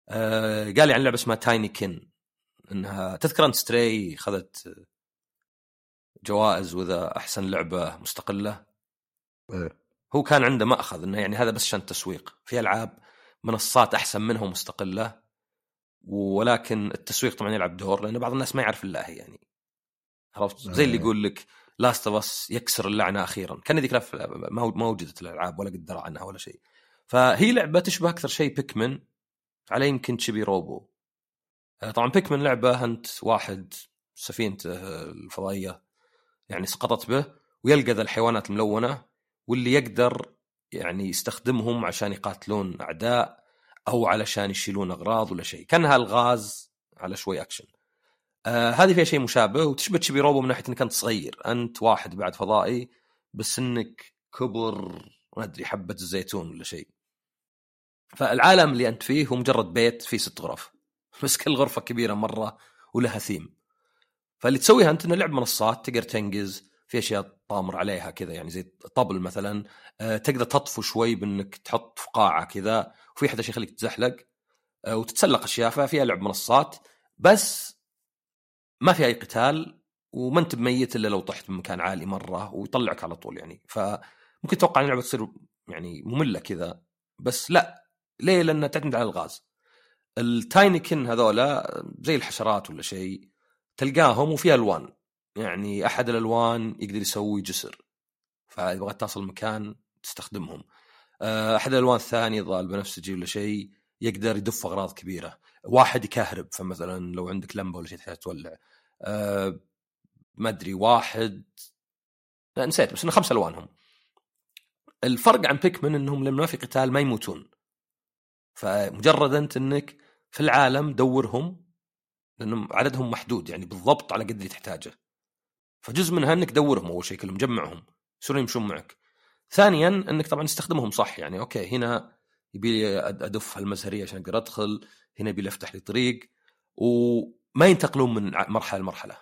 آه قال لي عن لعبة اسمها Tinykin إنها تذكر أنت ستري اخذت جوائز وإذا أحسن لعبة مستقلة. إيه. هو كان عنده مأخذ إنه يعني هذا بس عشان التسويق في ألعاب منصات أحسن منها مستقله ولكن التسويق طبعا يلعب دور لأن بعض الناس ما يعرف الله يعني. عرفت؟ زي اللي إيه. يقول لك Last of Us يكسر اللعنة أخيرا. كان ذيك ما ما وجدت الألعاب ولا قد درى عنها ولا شيء. فهي لعبة تشبه أكثر شيء Pikmin على يمكن Chibi-Robo آه، طبعا Pikmin لعبة أنت واحد سفينته الفضائية يعني سقطت به ويلقى ذا الحيوانات الملونة واللي يقدر يعني يستخدمهم عشان يقاتلون أعداء أو علشان يشيلون أغراض ولا شيء. كانها الغاز على شوي أكشن. آه هذه فيها شيء مشابه وتشبه تشبي روبو من ناحية انك انت صغير. أنت واحد بعد فضائي بس إنك كبر ما أدري حبة الزيتون ولا شيء. فالعالم اللي أنت فيه هو مجرد بيت فيه ست غرف. (laughs) بس كل غرفة كبيرة مرة ولها ثيم. فاللي تسويها أنت إنه لعب منصات تقدر تنجز في أشياء طامر عليها كذا يعني زي الطبل مثلا أه تقدر تطفو شوي بإنك تحط في قاعة كذا وفي أحد يخليك تزحلق أه وتتسلق أشياء ففيها لعب منصات بس ما في أي قتال وما أنت بميت إلا لو طحت من مكان عالي مرة ويطلعك على طول يعني. فممكن تتوقع إن اللعبة تصير يعني مملة كذا بس لا. ليه؟ لأنها تعتمد على الغاز. التايني كن هذولا زي الحشرات ولا شيء تلقاهم وفي ألوان. يعني أحد الألوان يقدر يسوي جسر فإذا بغيت تصل مكان تستخدمهم. آه، أحد الألوان الثانية ظل بنفسجي ولا شيء يقدر يدف أغراض كبيرة. واحد يكهرب فمثلا لو عندك لمبة ولا شيء تحتاج تولع. أه ما أدري واحد لا نسيت بس انه خمس ألوانهم. الفرق عن بيكمن إنهم لما ما في قتال ما يموتون. فمجرد أنت إنك في العالم دورهم لأنهم عددهم محدود يعني بالضبط على قد اللي تحتاجه. فجزء منها إنك دورهم أول شيء كلهم جمعهم يصيرون يمشون معك. ثانيا إنك طبعا تستخدمهم صح يعني okay هنا يبي لي أدف هالمزهريه عشان أقدر أدخل هنا يبي لي أفتح لي طريق وما ينتقلون من مرحلة لمرحلة.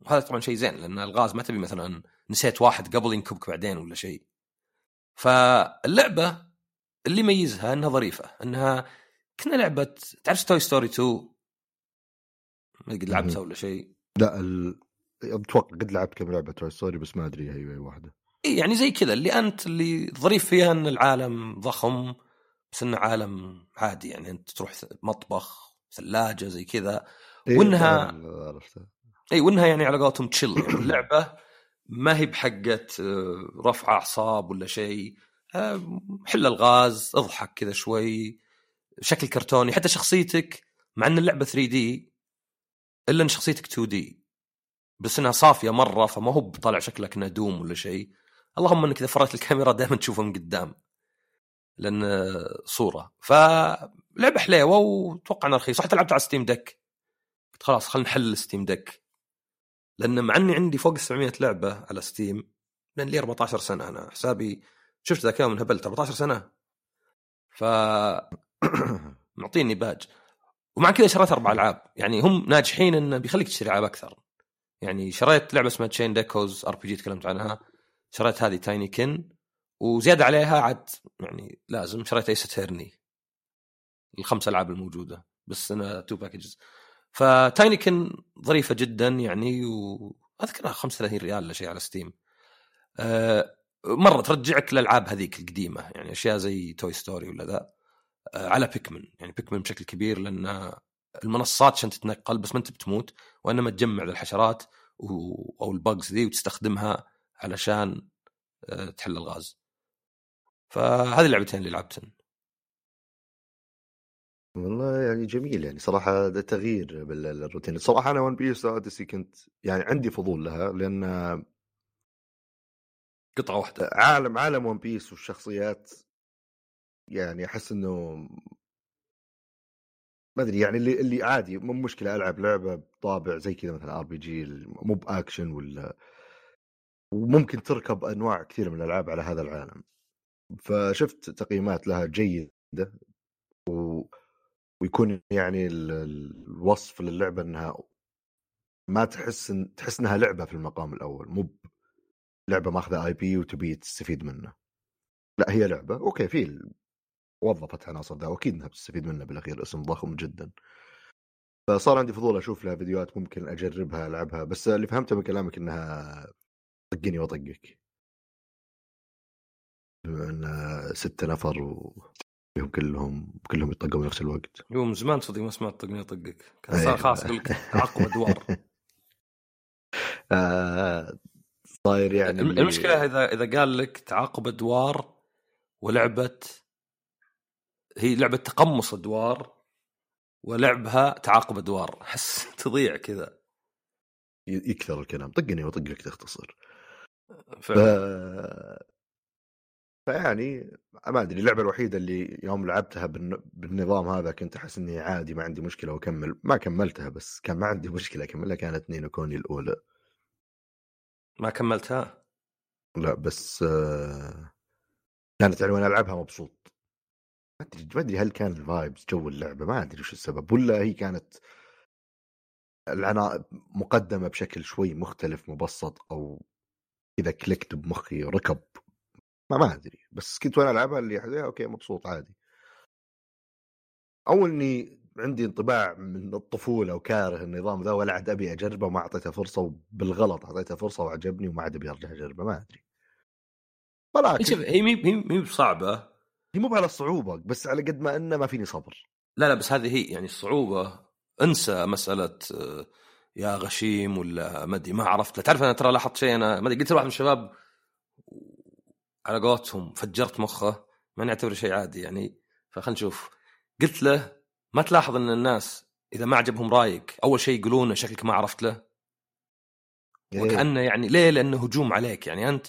وهذا طبعا شيء زين لأن الغاز ما تبي مثلا نسيت واحد قبل ينكبك بعدين ولا شيء. فاللعبة اللي يميزها إنها ظريفة إنها كنا لعبة تعرف Toy Story 2 ما قد لعبتها ولا شيء. لا ال... أتوقع قد لعبت كم لعبة توي ستوري بس ما أدري هي واحدة. يعني زي كذا اللي أنت اللي ظريف فيها إن العالم ضخم بس انه عالم عادي يعني أنت تروح مطبخ ثلاجة زي كذا. إيه وإنها إي وإنها يعني على قولتهم تشل يعني اللعبة ما هي بحقة آه، رفع أعصاب ولا شيء. آه، حل الغاز اضحك كذا شوي. شكل كرتوني حتى شخصيتك مع إن اللعبة 3D إلا إن شخصيتك 2D بس إنها صافية مرة فما هو بطالع شكلك انها Doom ولا شيء. اللهم إنك إذا فريت الكاميرا دائما تشوفها من قدام. لأن صورة. فلعبة حليوة واتوقع انها رخيصة. حتى لعبت على Steam Deck قلت خلاص خلينا نحل Steam Deck لأن مع إني عندي فوق 700 لعبة على Steam لأن لي 14 سنة. أنا حسابي شفت ذاك يوم انهبلت 14 سنة. ف (clears throat) معطيني باج ومع كذا شريت أربع ألعاب. يعني هم ناجحين إنه بيخليك تشتري ألعاب أكثر. يعني شريت لعبة اسمها Chained Echoes RPG تكلمت عنها. شريت هذه Tinykin وزيادة عليها عاد يعني لازم شريت Ace Attorney الخمس ألعاب الموجودة بس أنا two packages ف Tinykin ظريفة جدا يعني وأذكرها 35 ريال ولا شيء على Steam أه مرة ترجعك للألعاب هذيك القديمة يعني أشياء زي Toy Story ولا ذا. أه على Pikmin يعني Pikmin بشكل كبير لأن المنصات عشان تتنقل بس ما انت بتموت وإنما تجمع الحشرات أو ال bugs ذي وتستخدمها علشان أه تحل الغاز. فهذه اللعبتين اللي لعبتن. والله يعني جميل يعني صراحة ده تغيير بالروتين صراحة أنا One Piece Odyssey كنت يعني عندي فضول لها لأن قطعة واحدة. عالم عالم One Piece والشخصيات يعني أحس إنه ما أدري يعني اللي اللي عادي مو مشكلة ألعب لعبة بطابع زي كذا مثلا RPG مو بأكشن ولا وممكن تركب أنواع كثيرة من الألعاب على هذا العالم. فشفت تقييمات لها جيدة و... ويكون يعني الوصف للعبة إنها ما تحس إن... تحس إنها لعبة في المقام الأول مو لعبة ماخذة IP وتبي تستفيد منه. لا هي لعبة okay في وظفت عناصر ذا وأكيد إنها بتستفيد منه بالأخير اسم ضخم جدا. فصار عندي فضول أشوف لها فيديوهات ممكن أجربها ألعبها بس اللي فهمته من كلامك إنها طقني واطقك بما إن ستة نفر وهم كلهم كلهم يطقوا بنفس الوقت. يوم من زمان صدق ما سمعت طقني اطقك كان صار خلاص أقول لك تعقب أدوار. (laughs) آه، صاير يعني المشكلة إذا إذا قال لك تعاقب أدوار ولعبة هي لعبة تقمص أدوار ولعبها تعاقب أدوار. (laughs) أحس تضيع كذا. يكثر الكلام. طقني وطقك تختصر. ف... فيعني ما أدري اللعبة الوحيدة اللي يوم لعبتها بالنظام هذا كنت أحس إني عادي ما عندي مشكلة وأكمل. ما كملتها بس كان ما عندي مشكلة أكملها كانت Ni no Kuni الأولى. ما كملتها؟ لا بس آه، كانت يعني وأنا ألعبها مبسوط. ما أدري ما أدري هل كان ال vibes جو اللعبة ما أدري وش السبب ولا هي كانت العناء مقدمة بشكل شوي مختلف مبسط أو كذا clicked بمخي ركب ما ما أدري. بس كنت وأنا ألعبها اللي أوكي مبسوط عادي. أو إني عندي انطباع من الطفولة وكاره النظام ذا ولا عاد أبي أجربه وما أعطيته فرصة وبالغلط أعطيته فرصة وعجبني وما عاد أبي أرجع أجربه ما أدري. ولكن هي مي مي بصعبة. هي مو على الصعوبة بس على قد ما أنه ما فيني صبر. لا لا بس هذه هي يعني الصعوبة انسى مسألة يا غشيم ولا ما أدري ما عرفت. تعرف أنا ترى لاحظت شيء أنا ما أدري قلت لواحد من الشباب على قولتهم فجرت مخه ما نعتبره شيء عادي يعني. فخلنا نشوف. قلت له ما تلاحظ إن الناس إذا ما عجبهم رأيك أول شيء يقولونه شكلك ما عرفت له؟ إيه. وكأنه يعني ليه؟ لأنه هجوم عليك يعني. أنت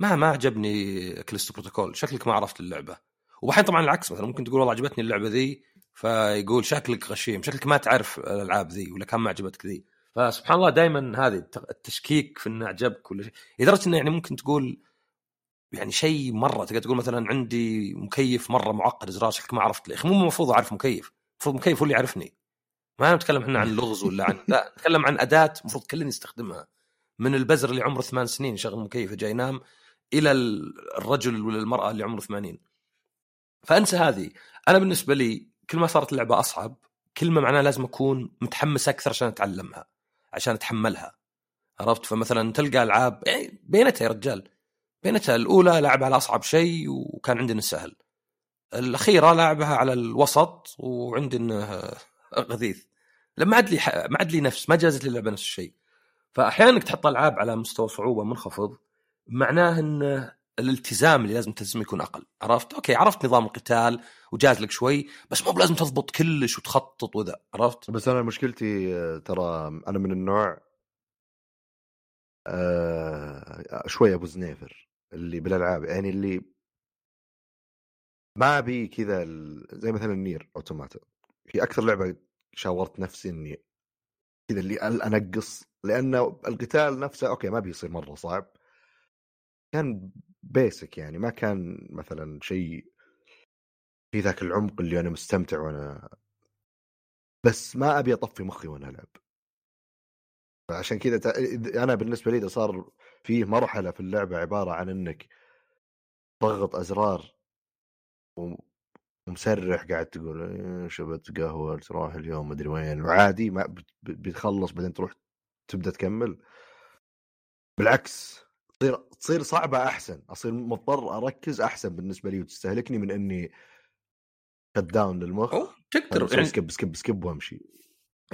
ما ما عجبني كليستو بروتوكول شكلك ما عرفت اللعبة. وبحين طبعا العكس مثلا ممكن تقول والله عجبتني اللعبة ذي فيقول شكلك غشيم شكلك ما تعرف الألعاب ذي ولا كم ما عجبتك ذي. فسبحان الله دائما هذه التشكيك في إنه عجبك ولا شيء. لدرجة إنه يعني ممكن تقول يعني شيء مرة تقدر تقول مثلا عندي مكيف مرة معقد ازرار شكلك ما عرفت. ليه مو المفروض أعرف مكيف المفروض مكيف هو اللي يعرفني. ما نتكلم إحنا عن لغز ولا عن (laughs) لا نتكلم عن أداة المفروض كلنا يستخدمها من البزر اللي عمره ثمان سنين يشغل مكيف جاي ينام إلى الرجل ولا المرأة اللي عمره 80 فأنسى هذه. أنا بالنسبة لي كل ما صارت اللعبة أصعب كل ما معناه لازم أكون متحمس أكثر عشان أتعلمها عشان أتحملها. عرفت؟ فمثلا تلقى ألعاب يعني بينتها يا رجال. بينتها الأولى لعبها على أصعب شيء وكان عندنا السهل الأخيرة لعبها على الوسط وعندنا غثيث. لما عاد لي ما عاد لي نفس ما جازت لي اللعبة نفس الشيء. فاحيانا انك تحط ألعاب على مستوى صعوبة منخفض معناه ان الالتزام اللي لازم تلتزم يكون أقل. عرفت؟ أوكي عرفت نظام القتال وجاز لك شوي بس مو بلازم تضبط كلش وتخطط وذا عرفت؟ بس أنا مشكلتي آه، ترى أنا من النوع آه شوي أبو زنيفر اللي بالألعاب يعني اللي ما ابي كذا زي مثلا NieR Automata. في أكثر لعبة شاورت نفسي إني كذا اللي أنقص لأن القتال نفسه أوكي ما بيصير مرة صعب. كان basic يعني ما كان مثلا شيء في ذاك العمق اللي أنا مستمتع وأنا بس ما أبي أطفي مخي وأنا ألعب. عشان كذا أنا بالنسبة لي إذا صار فيه مرحلة في اللعبة عبارة عن إنك تضغط أزرار ومسرح قاعد تقول إيه، شبت قهوة تروح اليوم مدري وين. وعادي ما بتخلص بعدين تروح تبدأ تكمل. بالعكس. تصير تصير صعبة أحسن أصير مضطر أركز أحسن بالنسبة لي وتستهلكني من إني shut down للمخ. تقدر يعني skip skip skip وأمشي.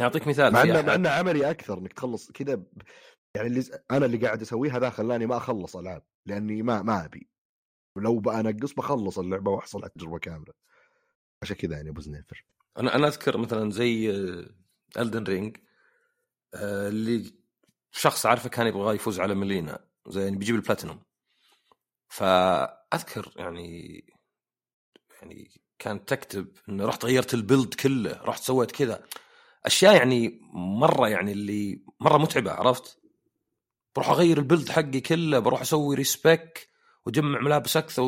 اعطيك مثال مع إنه مع إنه عملي أكثر إنك تخلص كذا يعني اللي أنا اللي قاعد أسويه هذا خلاني ما أخلص ألعاب لأني ما ما أبي. ولو بنقص بخلص اللعبة وأحصل على تجربه كاملة. عشان كذا يعني أبو زنيفر أنا أنا أذكر مثلا زي Elden Ring آه، اللي شخص عارفه كان يبغى يفوز على Malenia زي يعني بيجيب البلاتينوم فأذكر يعني يعني كانت تكتب انه رحت غيرت ال build كله رحت سويت كذا. أشياء يعني مرة يعني اللي مرة متعبة عرفت؟ بروح أغير ال build حقي كله بروح أسوي respec وأجمع ملابس أكثر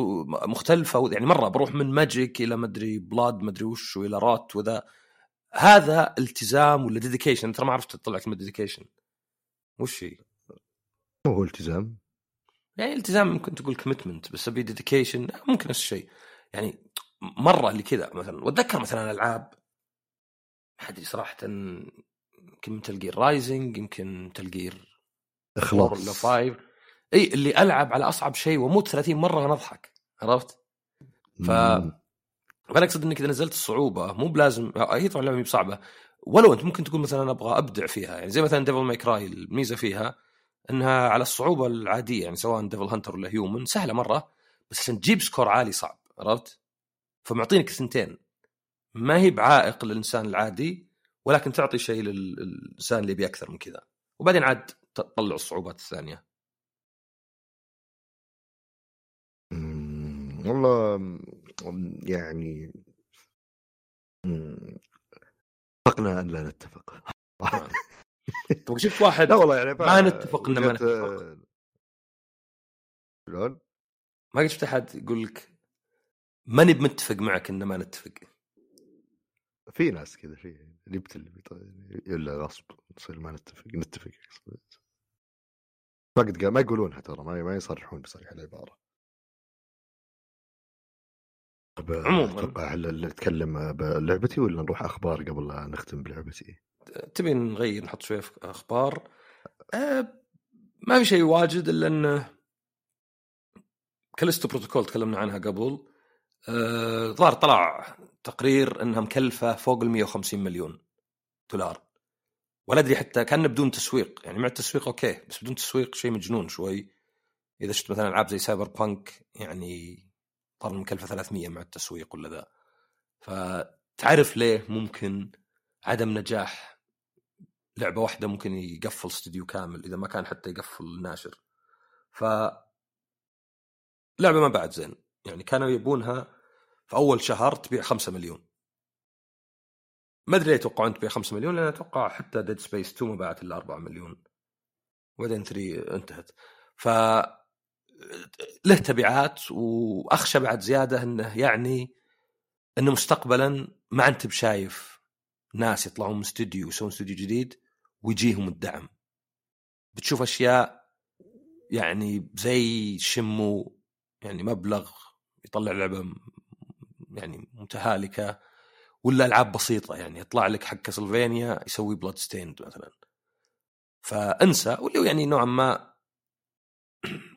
مختلفه يعني مرة بروح من magic إلى مدري blood مدري وش وإلى rot وذا. هذا التزام ولا dedication ترى ما عرفت تطلع كلمة dedication وش هي؟ هو التزام؟ يعني التزام ممكن تقول commitment بس ابي dedication ممكن نفس الشيء. يعني مرة اللي كذا مثلا وأتذكر مثلا العاب ما أدري صراحة يمكن Metal Gear Rising يمكن Metal Gear إخلاص. ولا five إي اللي ألعب على أصعب شيء وأموت 30 مرة وأنا أضحك عرفت؟ ف فأنا أقصد إنك إذا نزلت الصعوبه مو بلازم هي طبعا اللعبه صعبه ولو أنت ممكن تقول مثلا أبغى أبدع فيها يعني زي مثلا Devil May Cry الميزة فيها إنها على الصعوبة العادية يعني سواء Devil Hunter ولا Human سهلة مرة بس عشان تجيب score عالي صعب عرفت؟ فمعطينك ثنتين. ما هي بعائق للإنسان العادي ولكن تعطي شيء للإنسان اللي يبي أكثر من كذا. وبعدين عاد تطلع الصعوبات الثانية. والله يعني اتفقنا أن لا نتفق. (laughs) شفت واحد لا والله يعني ما نتفق ان ما نتفق. شلون؟ ما قد شفت أحد يقول لك ماني بمتفق معك ان ما نتفق. في ناس كذا في اللي الا غصب نصير ما نتفق نتفق ما ما يقولونها ترى ما يصرحون بصريح العبارة. عموما. أتوقع هل نتكلم بلعبتي ولا نروح أخبار قبل لا نختم بلعبتي؟ تبي نغير نحط شوية أخبار؟ أه ما في شيء واجد إلا انه Callisto Protocol تكلمنا عنها قبل. أه ظهر طلع تقرير إنها مكلفة فوق ال 150 مليون دولار. ولا أدري حتى كان بدون تسويق. يعني مع التسويق أوكي بس بدون تسويق شيء مجنون شوي. إذا شفت مثلا ألعاب زي Cyberpunk يعني صار مكلفة 300 مع التسويق ولا ذا فتعرف ليه ممكن عدم نجاح لعبة واحدة ممكن يقفل استوديو كامل إذا ما كان حتى يقفل الناشر ف لعبة ما بعد زين. يعني كانوا يبونها في أول شهر تبيع 5 مليون. ما أدري يتوقعون تبيع 5 مليون لأن أتوقع حتى Dead Space 2 ما باعت إلا 4 مليون. وبعدين 3 انتهت. ف له تبعات وأخشى بعد زيادة إنه يعني إنه مستقبلا ما أنت بشايف ناس يطلعون من استوديو يسوون استوديو جديد ويجيهم الدعم. بتشوف أشياء يعني زي Shenmue يعني مبلغ يطلع لعبة يعني متهالكة ولا ألعاب بسيطة يعني يطلع لك حق Castlevania يسوي Bloodstained مثلا. فأنسى واللي يعني نوعا ما (clears throat)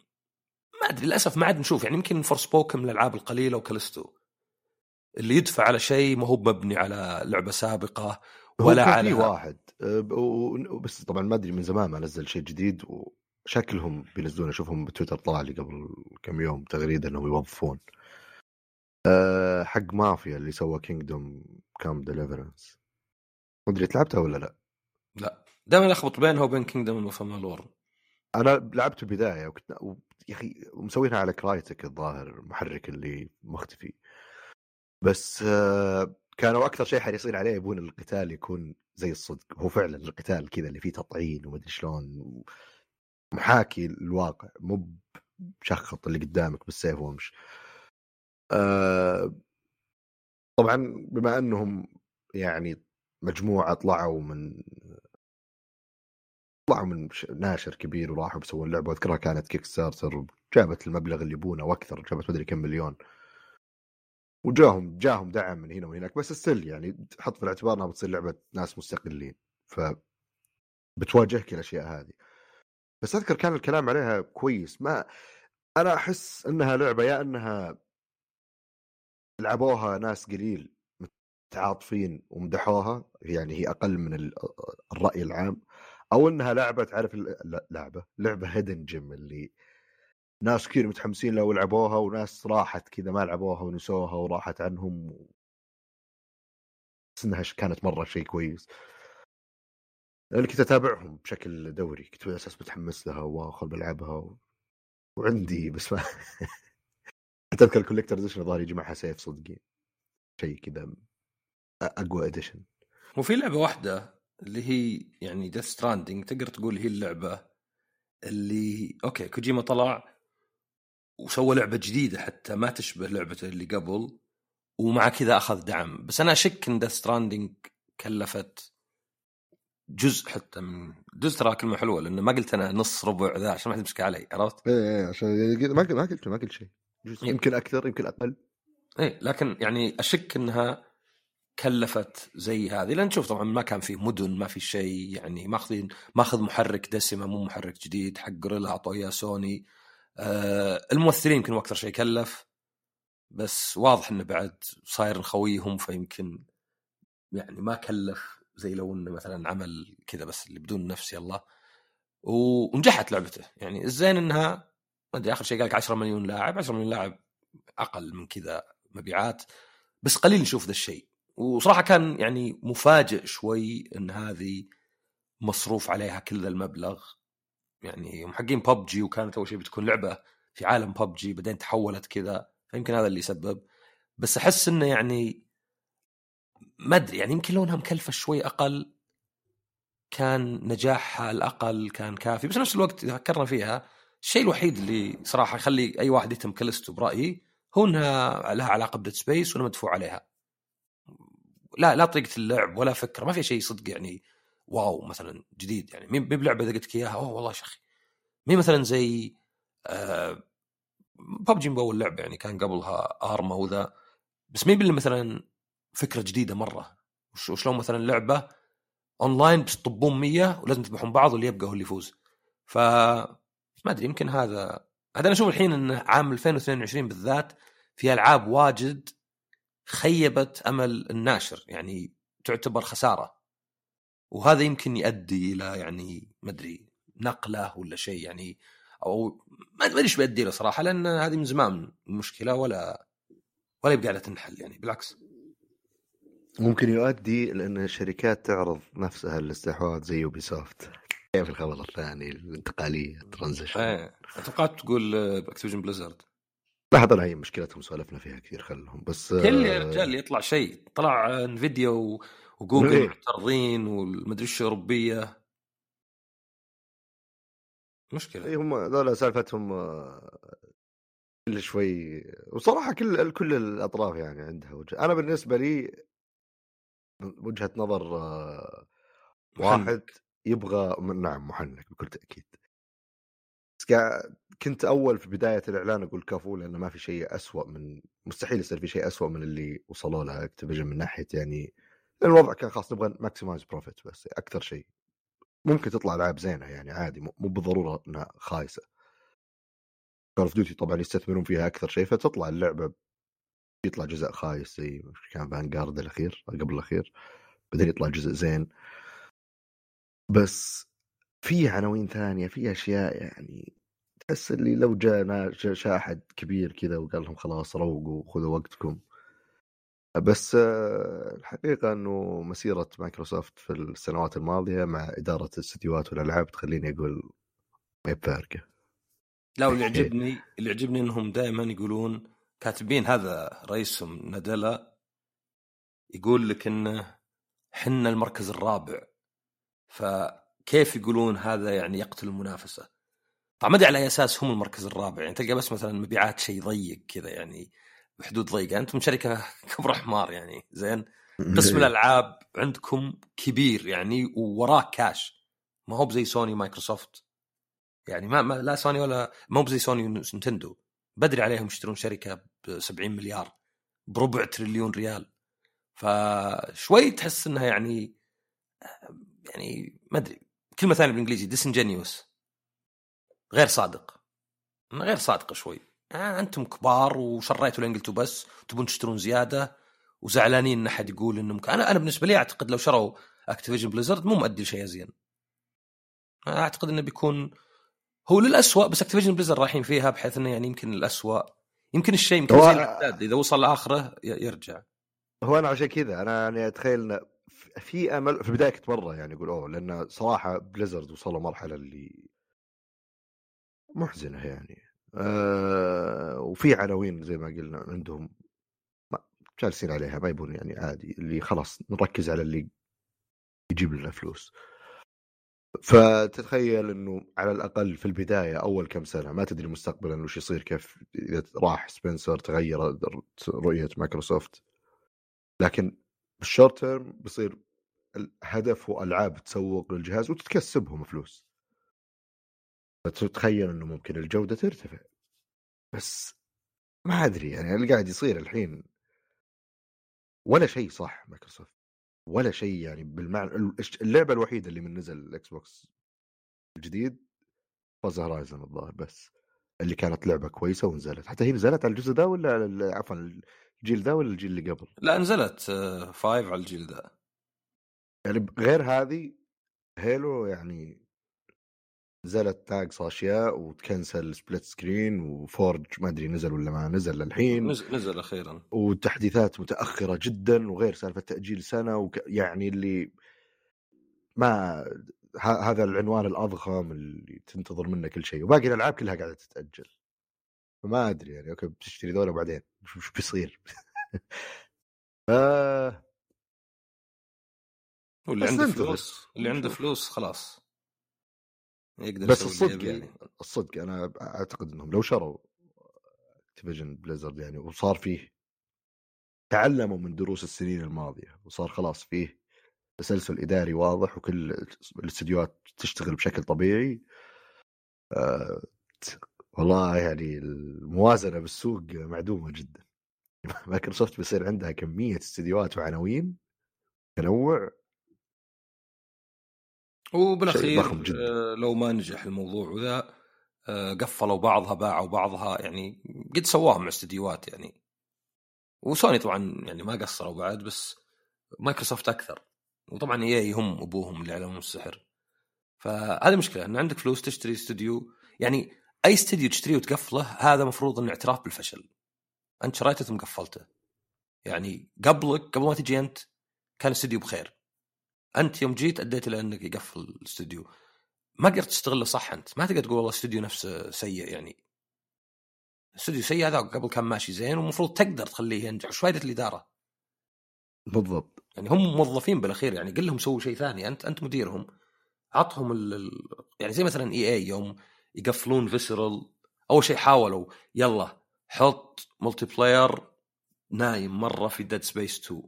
ما ادري للأسف ما عاد نشوف. يعني يمكن Forspoken الألعاب القليلة وكالستو. اللي يدفع على شيء ما هو مبني على لعبة سابقة ولا على في واحد. أه، بس طبعا ما أدري من زمان ما نزل شيء جديد وشكلهم بينزلون اشوفهم بتويتر طلع لي قبل كم يوم تغريده إنهم يوظفون. أه حق مافيا اللي سوى Kingdom Come Deliverance ما أدري لعبتها ولا لا؟ لا. دائما ألخبط بينها وبين Kingdoms of Amalur أنا لعبت البدايه وكنت يا أخي مسوينها على Crytek الظاهر المحرك اللي مختفي بس آه، كانوا أكثر شيء حريصين عليه يبون القتال يكون زي الصدق. هو فعلا القتال كذا اللي فيه تطعين ومدري شلون محاكي الواقع. مو بشخط اللي قدامك بالسيف وامش أه طبعا بما أنهم يعني مجموعة طلعوا من طلعوا من ناشر كبير وراحوا بيسوون لعبة اذكرها كانت Kickstarter جابت المبلغ اللي يبونه وأكثر جابت مدري كم مليون. وجاهم جاهم دعم من هنا ومن هناك بس ستيل يعني حط في الاعتبار إنها بتصير لعبة ناس مستقلين ف بتواجهك الأشياء هذه. بس أذكر كان الكلام عليها كويس ما أنا أحس إنها لعبة يا إنها لعبوها ناس قليل متعاطفين ومدحوها يعني هي أقل من الرأي العام. أو إنها لعبة تعرف لعبة لعبة hidden gem اللي ناس كثير متحمسين لها ولعبوها وناس راحت كذا ما لعبوها ونسوها وراحت عنهم بس إنها كانت مرة شيء كويس. لاني كنت أتابعهم بشكل دوري كنت على أساس متحمس لها واخل بلعبها و... وعندي بس ما (laughs) أتذكر ال collector edition الظاهر يجي معها سيف صدقي شيء كذا أقوى edition وفي لعبة واحدة اللي هي يعني Death Stranding تقدر تقول هي اللعبة اللي okay كوجيما طلع وسوى لعبة جديدة حتى ما تشبه لعبته اللي قبل ومع كذا أخذ دعم بس أنا أشك إن Death Stranding كلفت جزء حتى من جزء ترى كلمة حلوة لأنه ما قلت أنا نص ربع ذا عشان ما تمسك علي عرفت؟ إيه إيه عشان ما قلت ما قلت ما قلت شيء إيه. يمكن أكثر يمكن أقل إيه لكن يعني أشك إنها كلفت زي هذه. لأن تشوف طبعا ما كان في مدن ما في شيء يعني ماخذين ماخذ محرك دسمة مو محرك جديد حق جوريلا اعطوه اياه سوني. آه الممثلين يمكن أكثر شيء كلف بس واضح إنه بعد صاير خويهم فيمكن يعني ما كلف زي لو إنه مثلا عمل كذا بس اللي بدون نفس يلا. ونجحت لعبته. يعني الزين إنها ما أدري آخر شيء قال لك 10 مليون لاعب 10 مليون لاعب أقل من كذا مبيعات بس قليل نشوف ذا الشيء. وصراحة كان يعني مفاجئ شوي إن هذه مصروف عليها كل ذا المبلغ. يعني يوم حقين ببجي وكانت أول شيء بتكون لعبة في عالم ببجي بعدين تحولت كذا فيمكن هذا اللي سبب. بس أحس إنه يعني ما أدري يعني يمكن لونها مكلفة شوي أقل كان نجاحها الأقل كان كافي. بس نفس الوقت إذا فكرنا فيها الشيء الوحيد اللي صراحة يخلي أي واحد يتم كلستو برايي هو إنها لها علاقة ب Dead Space وأنا مدفوع عليها. لا لا طريقه اللعب ولا فكرة ما في شيء صدق يعني wow مثلا جديد يعني مي بلعبة إذا قلت لك إياها أوه والله يا أخي. مي مثلا زي آه ببجي باول لعبه يعني كان قبلها Arma وذا بس مي مثلا فكرة جديدة مرة. وشلون مثلا لعبة اونلاين بس تطبون 100 ولازم تذبحون بعض واللي يبقى هو اللي يفوز. ف ما أدري يمكن هذا هذا أنا أشوف الحين إن عام 2022 بالذات في ألعاب واجد خيبت أمل الناشر يعني تعتبر خسارة. وهذا يمكن يؤدي إلى يعني ما أدري نقلة ولا شيء يعني أو ما أدري إيش بيؤدي له صراحة لأن هذه من زمان المشكلة ولا ولا يبقى على تنحل يعني بالعكس. ممكن يؤدي لأن الشركات تعرض نفسها للاستحواذ زي Ubisoft كيف الخبر الثاني الانتقالية ال transition؟ إيه. توقعت تقول Activision Blizzard لاحظ هي مشكلتهم سولفنا فيها كثير خلهم. بس كل يا رجال يطلع شيء طلع انفيديا وجوجل إيه؟ معترضين والمدري إيش أوروبية. مشكلة. اي هم ذولا سالفتهم آه، كل شوي. وصراحة كل كل الأطراف يعني عندها وجه. أنا بالنسبة لي وجهة نظر آه، واحد يبغى نعم محنك بكل تأكيد. كنت أول في بداية الإعلان أقول كفو لأنه ما في شيء أسوأ من مستحيل يصير في شيء أسوأ من اللي وصلوا له Activision من ناحية يعني الوضع كان خلاص نبغى maximize profit بس أكثر شيء. ممكن تطلع العاب زينة يعني عادي مو بالضرورة إنها خايسة. Call of Duty طبعا يستثمرون فيها أكثر شيء فتطلع اللعبة يطلع جزء خايس زي كان Vanguard الأخير قبل الأخير بعدين يطلع جزء زين. بس في عناوين ثانية في أشياء يعني تحس اللي لو جاء أحد كبير كذا وقال لهم خلاص روقوا خذوا وقتكم. بس الحقيقة أنه مسيرة مايكروسوفت في السنوات الماضية مع إدارة الاستديوهات والألعاب تخليني أقول ما بفارقة. لا (laughs) واللي يعجبني اللي يعجبني أنهم دائما يقولون كاتبين هذا رئيسهم ندلا يقول لك أنه حنا المركز الرابع. فكيف يقولون هذا يعني يقتل المنافسة؟ طبعا ما أدري على أي أساس هم المركز الرابع يعني تلقى بس مثلا مبيعات شيء ضيق كذا يعني بحدود ضيقة. أنتم شركة (laughs) كبر حمار يعني زين؟ قسم الألعاب عندكم كبير يعني ووراه كاش ما هو بزي سوني مايكروسوفت يعني ما, ما لا سوني ولا ما هو بزي سوني ونينتندو بدري عليهم يشترون شركة ب 70 مليار بربع تريليون ريال. فشوي تحس إنها يعني يعني ما أدري كلمة ثانية بالإنجليزي disingenuous غير صادق. غير صادق شوي. آه أنتم كبار وشريتوا لين قلتوا بس تبون تشترون زيادة وزعلانين إن أحد يقول انه أنا أنا بالنسبة لي أعتقد لو شروا Activision Blizzard مو مؤدي لشيء ازين أعتقد إنه بيكون هو للأسوأ بس Activision Blizzard رايحين فيها بحيث إنه يعني يمكن الأسوأ. يمكن الشيء يمكن زي إذا وصل لآخره يرجع. هو أنا عشان كذا أنا يعني أتخيل في أمل في البداية كنت مرة يعني أقول أوه. لأن صراحة Blizzard وصلوا مرحلة اللي محزنة يعني. آه وفي عناوين زي ما قلنا عندهم جالسين عليها ما يبون يعني عادي اللي خلاص نركز على اللي يجيب لنا فلوس. فتتخيل إنه على الأقل في البداية أول كم سنة ما تدري مستقبلا وش يصير كيف إذا راح سبنسر تغير رؤية مايكروسوفت. لكن بال short term بيصير الهدف هو العاب تسوق للجهاز وتكسبهم فلوس. فتتخيل إنه ممكن الجودة ترتفع. بس ما أدري يعني اللي قاعد يصير الحين؟ ولا شيء صح مايكروسوفت. ولا شيء يعني بالمعنى اللعبة الوحيدة اللي من نزل ال Xbox الجديد Forza Horizon الظاهر بس اللي كانت لعبة كويسة ونزلت. حتى هي نزلت على الجزء ذا ولا عفوا الجيل ذا ولا الجيل اللي قبل؟ لا نزلت five على الجيل ذا يعني غير هذه Halo يعني نزلت ناقص اشياء وتكنسل split screen و Forge ما أدري نزل ولا ما نزل للحين. نزل, نزل أخيرا. وتحديثات متأخرة جدا وغير سالفة تأجيل سنة وك... يعني اللي ما ه... هذا العنوان الأضخم اللي تنتظر منه كل شيء. وباقي الألعاب كلها قاعدة تتأجل. فما أدري يعني okay بتشتري ذولا بعدين. (laughs) شو بيصير؟ (laughs) ف واللي عنده فلوس اللي عنده فلوس خلاص. يقدر بس الصدق يعني الصدق أنا أعتقد إنهم لو شروا Activision Blizzard يعني وصار فيه تعلموا من دروس السنين الماضية وصار خلاص فيه تسلسل إداري واضح وكل الاستديوهات تشتغل بشكل طبيعي أه والله يعني الموازنة بالسوق معدومة جدا. (laughs) مايكروسوفت بيصير عندها كمية استديوهات وعناوين تنوع وبالأخير آه، لو ما نجح الموضوع وذا آه، قفلوا بعضها باعوا بعضها يعني قد سواهم مع استديوهات يعني. وسوني طبعا يعني ما قصروا بعد بس مايكروسوفت أكثر. وطبعا إي هم أبوهم اللي علمهم السحر. فهذه مشكلة إن عندك فلوس تشتري استوديو. يعني أي استوديو تشتريه وتقفله هذا مفروض إنه اعتراف بالفشل. أنت شريته ثم قفلته. يعني قبلك قبل ما تجي أنت كان الاستوديو بخير. أنت يوم جيت أديت إلى أنك يقفل الاستوديو. ما قدرت تستغله صح أنت. ما تقدر تقول والله الاستوديو نفسه سيء يعني. الاستوديو سيء هذا قبل كان ماشي زين والمفروض تقدر تخليه ينجح. وش فائده الإدارة؟ بالضبط. يعني هم موظفين بالأخير يعني. قل لهم سووا شيء ثاني. أنت أنت مديرهم. عطهم ال... يعني زي مثلا EA يوم يقفلون Visceral أول شيء حاولوا. يلا حط multiplayer نايم مرة في Dead Space 2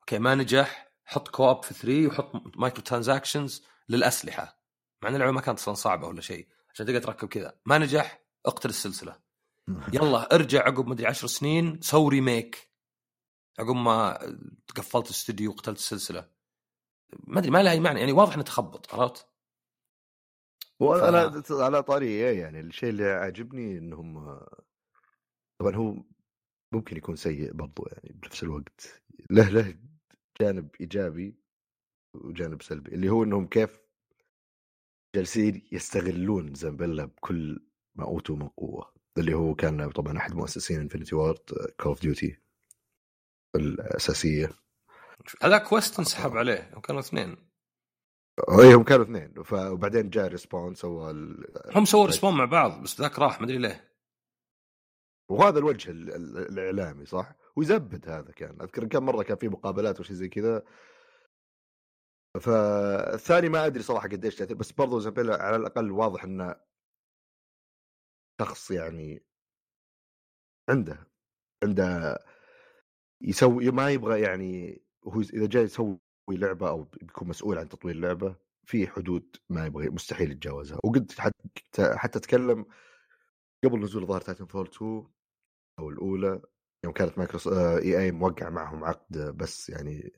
okay ما نجح. حط co-op في 3 وحط microtransactions للأسلحة. مع إن اللعبة ما كانت أصلا صعبة ولا شيء عشان تقدر تركب كذا. ما نجح اقتل السلسلة. (laughs) يلا ارجع عقب مدري عشر سنين سوي remake عقب ما قفلت الاستوديو وقتلت السلسلة. ما أدري ما لها أي معنى. يعني واضح إنه تخبط عرفت؟ وأنا ف... على طاري إيه يعني الشيء اللي عاجبني إنهم طبعا هو ممكن يكون سيء برضو يعني بنفس الوقت. له له جانب إيجابي وجانب سلبي اللي هو إنهم كيف جالسين يستغلون زامبيلا بكل ما أوتوا من قوة اللي هو كان طبعا أحد مؤسسين انفنتي وارد كول اوف ديوتي الأساسية. هذا كويست انسحب عليه كانوا اثنين. اي هم كانوا اثنين. وبعدين جاء ريسبون سوى ال... هم سووا ريسبون مع بعض بس ذاك راح مدري ليه. وهذا الوجه الإعلامي صح؟ ويزبد هذا كان. أذكر كم مرة كان في مقابلات وشي زي كذا. فالثاني ما أدري صراحة قديش تأثير بس برضو زابيلا على الأقل واضح انه شخص يعني عنده عنده يسوي ما يبغى يعني هو إذا جاي يسوي لعبة أو بيكون مسؤول عن تطوير لعبه في حدود ما يبغى مستحيل يتجاوزها. وقلت حتى حتى أتكلم قبل نزول ظهر Titanfall 2 أو الأولى. يوم كانت مايكروسوفت EA موقع معهم عقد بس يعني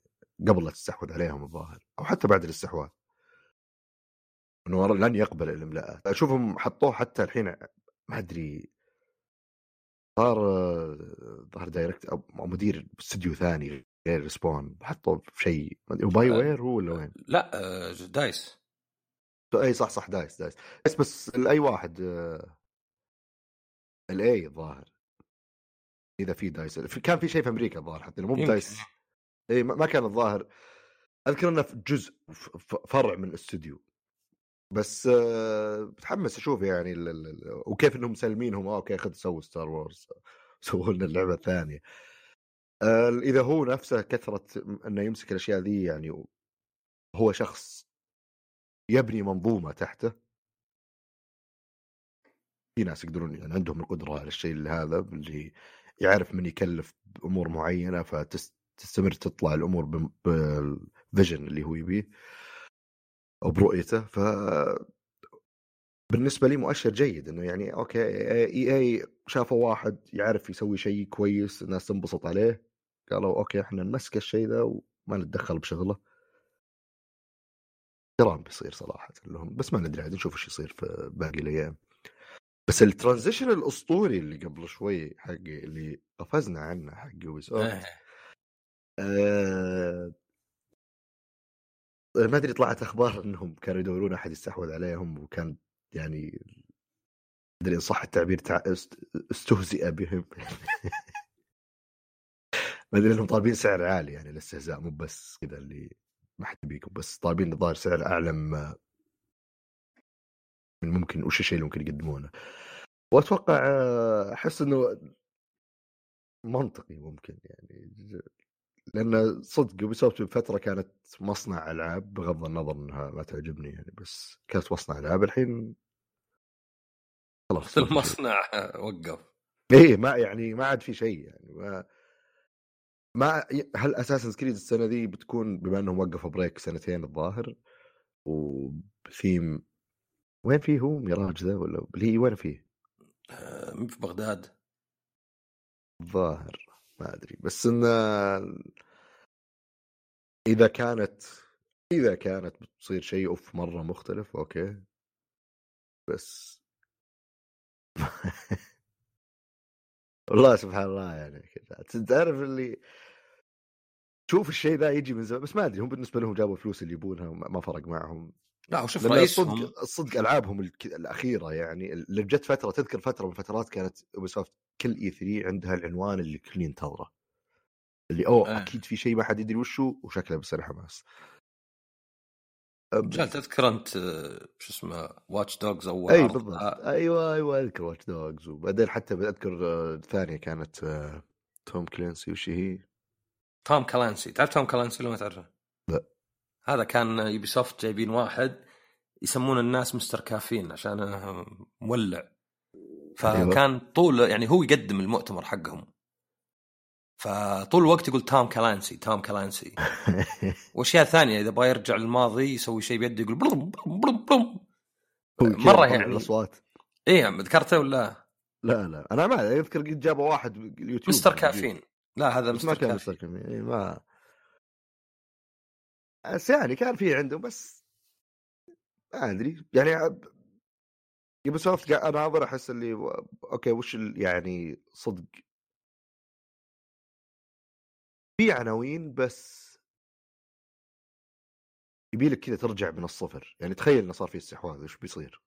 قبل لا تستحوذ عليهم الظاهر أو حتى بعد الاستحواذ. إنه لن يقبل الاملاءات أشوفهم حطوه حتى الحين ما أدري صار ظهر دايركت أو مدير استوديو ثاني غير ريسبون حطوا في شيء وباي وير هو ولا وين؟ لا آه، دايس. إي صح صح دايس دايس. بس بس لاي واحد الاي الظاهر. إذا في دايس كان في شيء في أمريكا الظاهر حتى مو بدايس. اي ما كان الظاهر. أذكر إنه في جزء فرع من الاستوديو. بس متحمس أشوف يعني ال ال وكيف إنهم مسلمينهم. okay خذ سووا Star Wars سووا لنا اللعبة الثانية. إذا هو نفسه كثره إنه يمسك الأشياء ذي يعني هو شخص يبني منظومة تحته. في ناس يقدرون يعني عندهم القدرة على الشيء هذا اللي يعرف من يكلف بأمور معينة فتستمر تطلع الأمور بال vision اللي هو يبيه أو برؤيته. ف بالنسبة لي مؤشر جيد إنه يعني okay EA شافوا واحد يعرف يسوي شيء كويس الناس تنبسط عليه. قالوا okay إحنا نمسك الشيء ذا وما نتدخل بشغله. احترام بيصير صراحة لهم بس ما ندري عاد نشوف إيش يصير في باقي الأيام. بس ال transition الأسطوري اللي قبل شوي حقي اللي قفزنا عنه حق Ubisoft آه ما أدري طلعت أخبار إنهم كانوا يدورون أحد يستحوذ عليهم وكان يعني أدري إن صح التعبير تع... استهزئ بهم. (laughs) ما أدري إنهم طالبين سعر عالي يعني الاستهزاء مو بس كذا اللي ما حد بيكم بس طالبين الظاهر سعر أعلى من ممكن وش الشيء اللي ممكن يقدمونه. وأتوقع أحس إنه منطقي ممكن يعني لأن صدق Ubisoft بفتره كانت مصنع ألعاب بغض النظر إنها ما تعجبني يعني بس كانت مصنع ألعاب الحين خلاص (laughs) المصنع وقف. إيه ما يعني ما عاد في شيء يعني ما ما هل Assassin's Creed السنة ذي بتكون بما إنهم وقفوا break سنتين الظاهر وثيم وين فيه هو ميراج ذا ولا اللي وين فيه؟ آه في بغداد. الظاهر ما أدري. بس انه إذا كانت إذا كانت بتصير شيء off مرة مختلف okay. بس (laughs) والله سبحان الله يعني كذا. تعرف اللي شوف الشيء ذا يجي من زمان بس ما أدري هم بالنسبة لهم جابوا الفلوس اللي يبونها ما فرق معهم. لا وشوف رئيسهم الصدق الصدق ألعابهم الأخيرة يعني اللي جت فترة تذكر فترة من الفترات كانت Ubisoft كل E3 عندها العنوان اللي الكل ينتظره اللي أوه آه. أكيد في شيء ما حد يدري وشو وشكله بيصير حماس رجال تذكر أنت شو اسمه Watch Dogs اول أي بالضبط آه. أيوه أيوه أذكر Watch Dogs وبعدين حتى أذكر الثانية كانت Tom Clancy وش هي؟ Tom Clancy تعرف توم كلانسي ولا ما تعرفه؟ لا هذا كان Ubisoft جايبين واحد يسمون الناس Mr. Caffeine عشان مولع. أيوة. فكان طول يعني هو يقدم المؤتمر حقهم. فطول الوقت يقول Tom Clancy Tom Clancy. (laughs) وأشياء ثانية إذا بغى يرجع للماضي يسوي شيء بيده يقول بلوم بلوم بلوم يطلع يعني. الأصوات. إيه ذكرته ولا؟ لا لا. أنا ما أذكر قد جابوا واحد باليوتيوب Mr. Caffeine لا هذا بس ما مستر كان مستر كافين إيه، ما يعني كان في عندهم بس ما أدري. يعني يوبي سوفت أناظر أحس اللي أوكي وش يعني صدق؟ في عناوين بس يبي لك كذا ترجع من الصفر. يعني تخيل إنه صار في استحواذ وش بيصير؟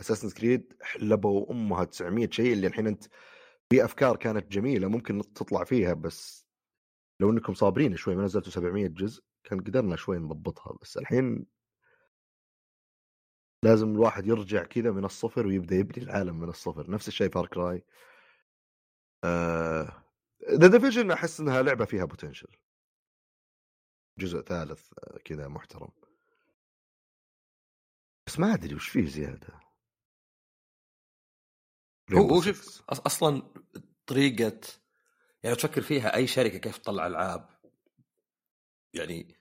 اساسن كريد حلبوا أمها 900 شيء اللي الحين أنت في أفكار كانت جميلة ممكن تطلع فيها بس لو إنكم صابرين شوي ما نزلتوا 700 جزء. كان قدرنا شوي نضبطها بس الحين لازم الواحد يرجع كذا من الصفر ويبدأ يبني العالم من الصفر. نفس الشيء Far Cry The Division أحس إنها لعبة فيها potential جزء ثالث آه، كذا محترم. بس ما أدري وش فيه زيادة. هو هو شوف أصلا طريقة يعني تفكر فيها أي شركة كيف تطلع ألعاب. يعني